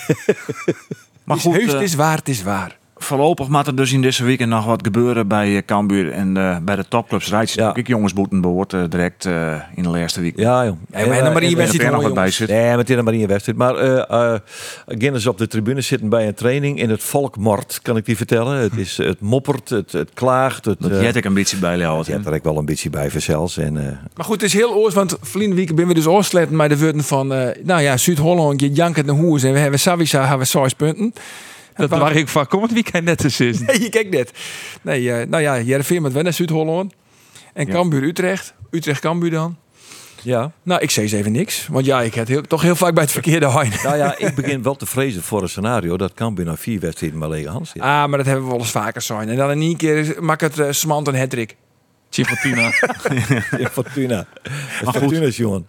S1: Maar
S4: is
S1: goed,
S4: heus,
S1: eh,
S4: het is waar, het is waar.
S1: Voorlopig moet er dus in deze week nog wat gebeuren bij eh, Cambuur. En eh, bij de topclubs rijdt
S5: Ja.
S1: ik jongensboeten behoort eh, direct eh, in de laatste week.
S5: Ja, joh.
S4: Maar maar die
S5: En, eh,
S4: wedstrijd
S1: er nog wat bij zit.
S5: Nee, met in maar wedstrijd. Maar eh eh Guinness op de tribune zitten bij een training in het Volkmart, kan ik die vertellen. Het, is, het moppert, het, het klaagt. Het,
S1: Dat jet ik een beetje bij jou.
S5: je hebt er ook wel een beetje bij verzels. En, eh,
S4: Maar goed, het is heel oors, want verleden week ben we dus oorsletten met de woorden van, eh, nou ja, Zuid-Holland, je jankt naar hoes en we hebben Savisa, hebben we punten. [laughs]
S6: Dat waar ik van komend weekend net eens is.
S4: Nee, je kijkt net. Nee, eh, nou ja, Jereveen met wennen Zuid-Holland. En
S1: Ja.
S4: Cambuur Utrecht. Utrecht Cambuur dan.
S5: ja.
S4: Nou, ik zei eens even niks. Want ja, ik heb heel, toch heel vaak bij het verkeerde heen.
S5: Nou ja, [laughs] ik begin wel te vrezen voor een scenario dat Cambuur na vier wedstrijden maar lege hand zit.
S4: Ah, maar dat hebben we wel eens vaker zijn. En dan in één keer maakt het uh, smant een hattrick. [laughs]
S6: Fortuna.
S5: Ja, Fortuna. Fortuna is jongen.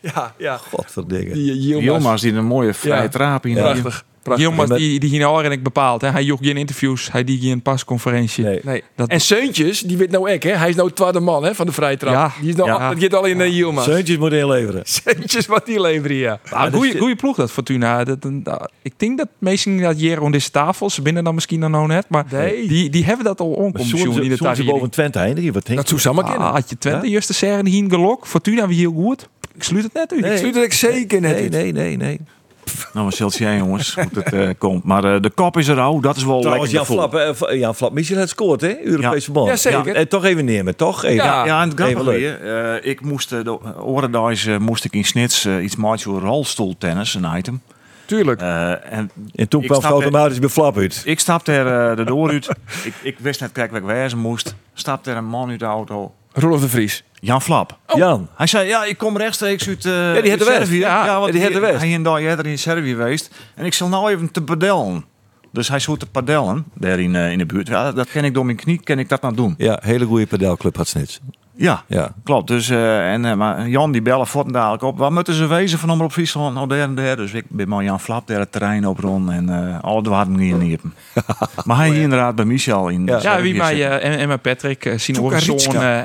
S4: Ja, ja.
S5: Godverdikke.
S4: Die uh, Yilmaz.
S1: Yilmaz die een mooie vrije
S4: Ja.
S1: traap in.
S4: Prachtig.
S6: Yilmaz
S5: maar-
S6: die, die ging al en ik bepaald. Hè. Hij joeg geen interviews. Hij die geen pasconferentie.
S5: Nee.
S4: Nee.
S6: Dat-
S4: En Seuntjes, die weet nou ik, hè? Hij is nou tweede man hè, van de vrije trap.
S6: Ja.
S4: Die is nou,
S6: Ja.
S4: Dat gaat al in de Yilmaz.
S5: Zeuntjes moet inleveren. [laughs]
S4: Seuntjes wat die leveren, ja.
S6: Ah,
S5: dat
S6: goeie,
S5: is-
S6: goeie ploeg dat Fortuna. Dat, dat- ik denk dat meestal dat hier rond deze tafel. Ze binnen dan misschien dan nog net. Maar
S4: Nee.
S6: die, die hebben dat al onkomen
S5: Zo'n
S6: in de
S5: ze boven. Twente eindigen. Wat denk
S4: Dat
S5: je?
S4: zou samen kennen.
S6: Ah, had je Twente juist te zeggen, die hier gelok. Fortuna wie heel goed. Ik sluit het net uit.
S5: Nee.
S4: Ik sluit het zeker net
S5: Nee,
S4: uit.
S5: nee, nee, nee.
S1: Nou, wat zult jij jongens, hoe het eh, komt. Maar eh, de kop is er al, dat is wel
S5: Trouwens,
S1: lekker.
S5: Jan. Flap, eh, Jan Flap Michel het scoort, hè? Europese verband.
S4: Ja, zeker.
S5: En toch even nemen, toch? Even.
S4: Ja.
S1: Ja, en het grappige eh, ik moest de moest ik in Snits iets maken voor rolstoeltennis, een item.
S4: Tuurlijk.
S1: Eh, en
S5: En toen kwam het automatisch bij Flap uit.
S1: ik stapte er de door uit. ik, ik wist net kijk waar ik wezen moest. Stapte er een man uit de auto.
S4: Roelof de Vries.
S1: Jan Flap.
S5: Jan.
S1: Hij zei, ja, ik kom rechtstreeks uit, eh
S5: die had de
S1: uit
S5: West.
S1: Servië.
S5: Ja,
S1: want
S5: die had de West.
S1: Hij is daar eerder in Servië geweest. En ik zal nou even te padellen. Dus hij zoekt te padellen, daar in, eh, in de buurt. Ja, dat ken ik door mijn knie, kan ik dat nou doen.
S5: Ja, hele goede padelclub had Snits.
S1: Ja,
S5: Ja.
S1: klopt. Dus, eh, en, eh, maar Jan die bellen voort dadelijk op. Waar moeten ze wezen van op Friesland? Nou, daar en daar. Dus ik ben maar Jan Flap daar het terrein op rond. En eh alle dwarden hier niepen. [laughs] maar hij hier inderdaad bij Michel in
S5: Ja.
S6: Ja, wie mij eh, en, en mijn Patrick uh, zien
S4: Toekaritska.
S6: zoon uh,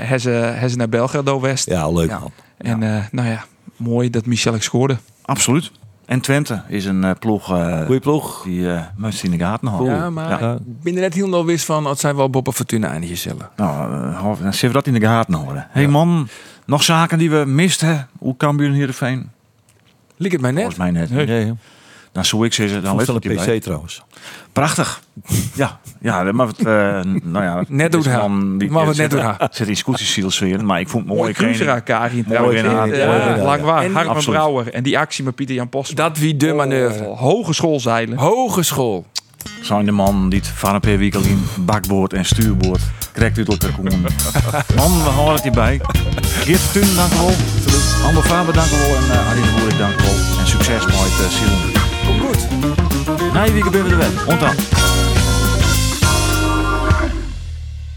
S6: hebben ze naar België door West.
S5: Ja, leuk
S1: Ja.
S6: En eh, nou ja, mooi dat Michel ik scoorde.
S1: Absoluut. En Twente is een eh, ploeg eh,
S5: Goeie ploeg.
S1: die eh moest in de gaten houden.
S4: Ja, maar
S1: Ja.
S4: ik ben er net helemaal wist van, het zijn wel Bob en Fortuna eindigen zullen.
S1: Nou, hou- dan zullen we dat in de gaten houden. Hé hey man, nog zaken die we misten? Hoe kan hier Heerenveen?
S4: Liek het mij net?
S1: Volgens mij net.
S5: Nee, nee.
S1: Dan zou ik zeggen, dan let
S5: een. PC trouwens.
S1: Prachtig. Ja, ja, maar het, eh, nou ja, [laughs]
S4: Net doet hij. Maar wat net doet hij.
S1: zit in maar ik vond het mooi.
S6: Mooi Karin trouwens.
S1: winnaar.
S6: Ja,
S5: Mooi winnaar,
S6: lang waar.
S4: En-
S6: Hartman. Brouwer. En die actie met Pieter Jan Post.
S4: Dat wie de manoeuvre.
S6: Oh, hogeschoolzeilen.
S4: Hogeschool.
S1: Zijn de man die het van een per in bakboord en stuurboord krijgt uit elkaar komen. [laughs] Man, we houden het hierbij. Geert Thun, dank u wel. Ander Faber, dank u wel. En uh, Arjen de Boer, dank u wel. En succes met uh, Silon.
S4: Kom goed.
S1: Na je week ben we er weer. Ontdaan.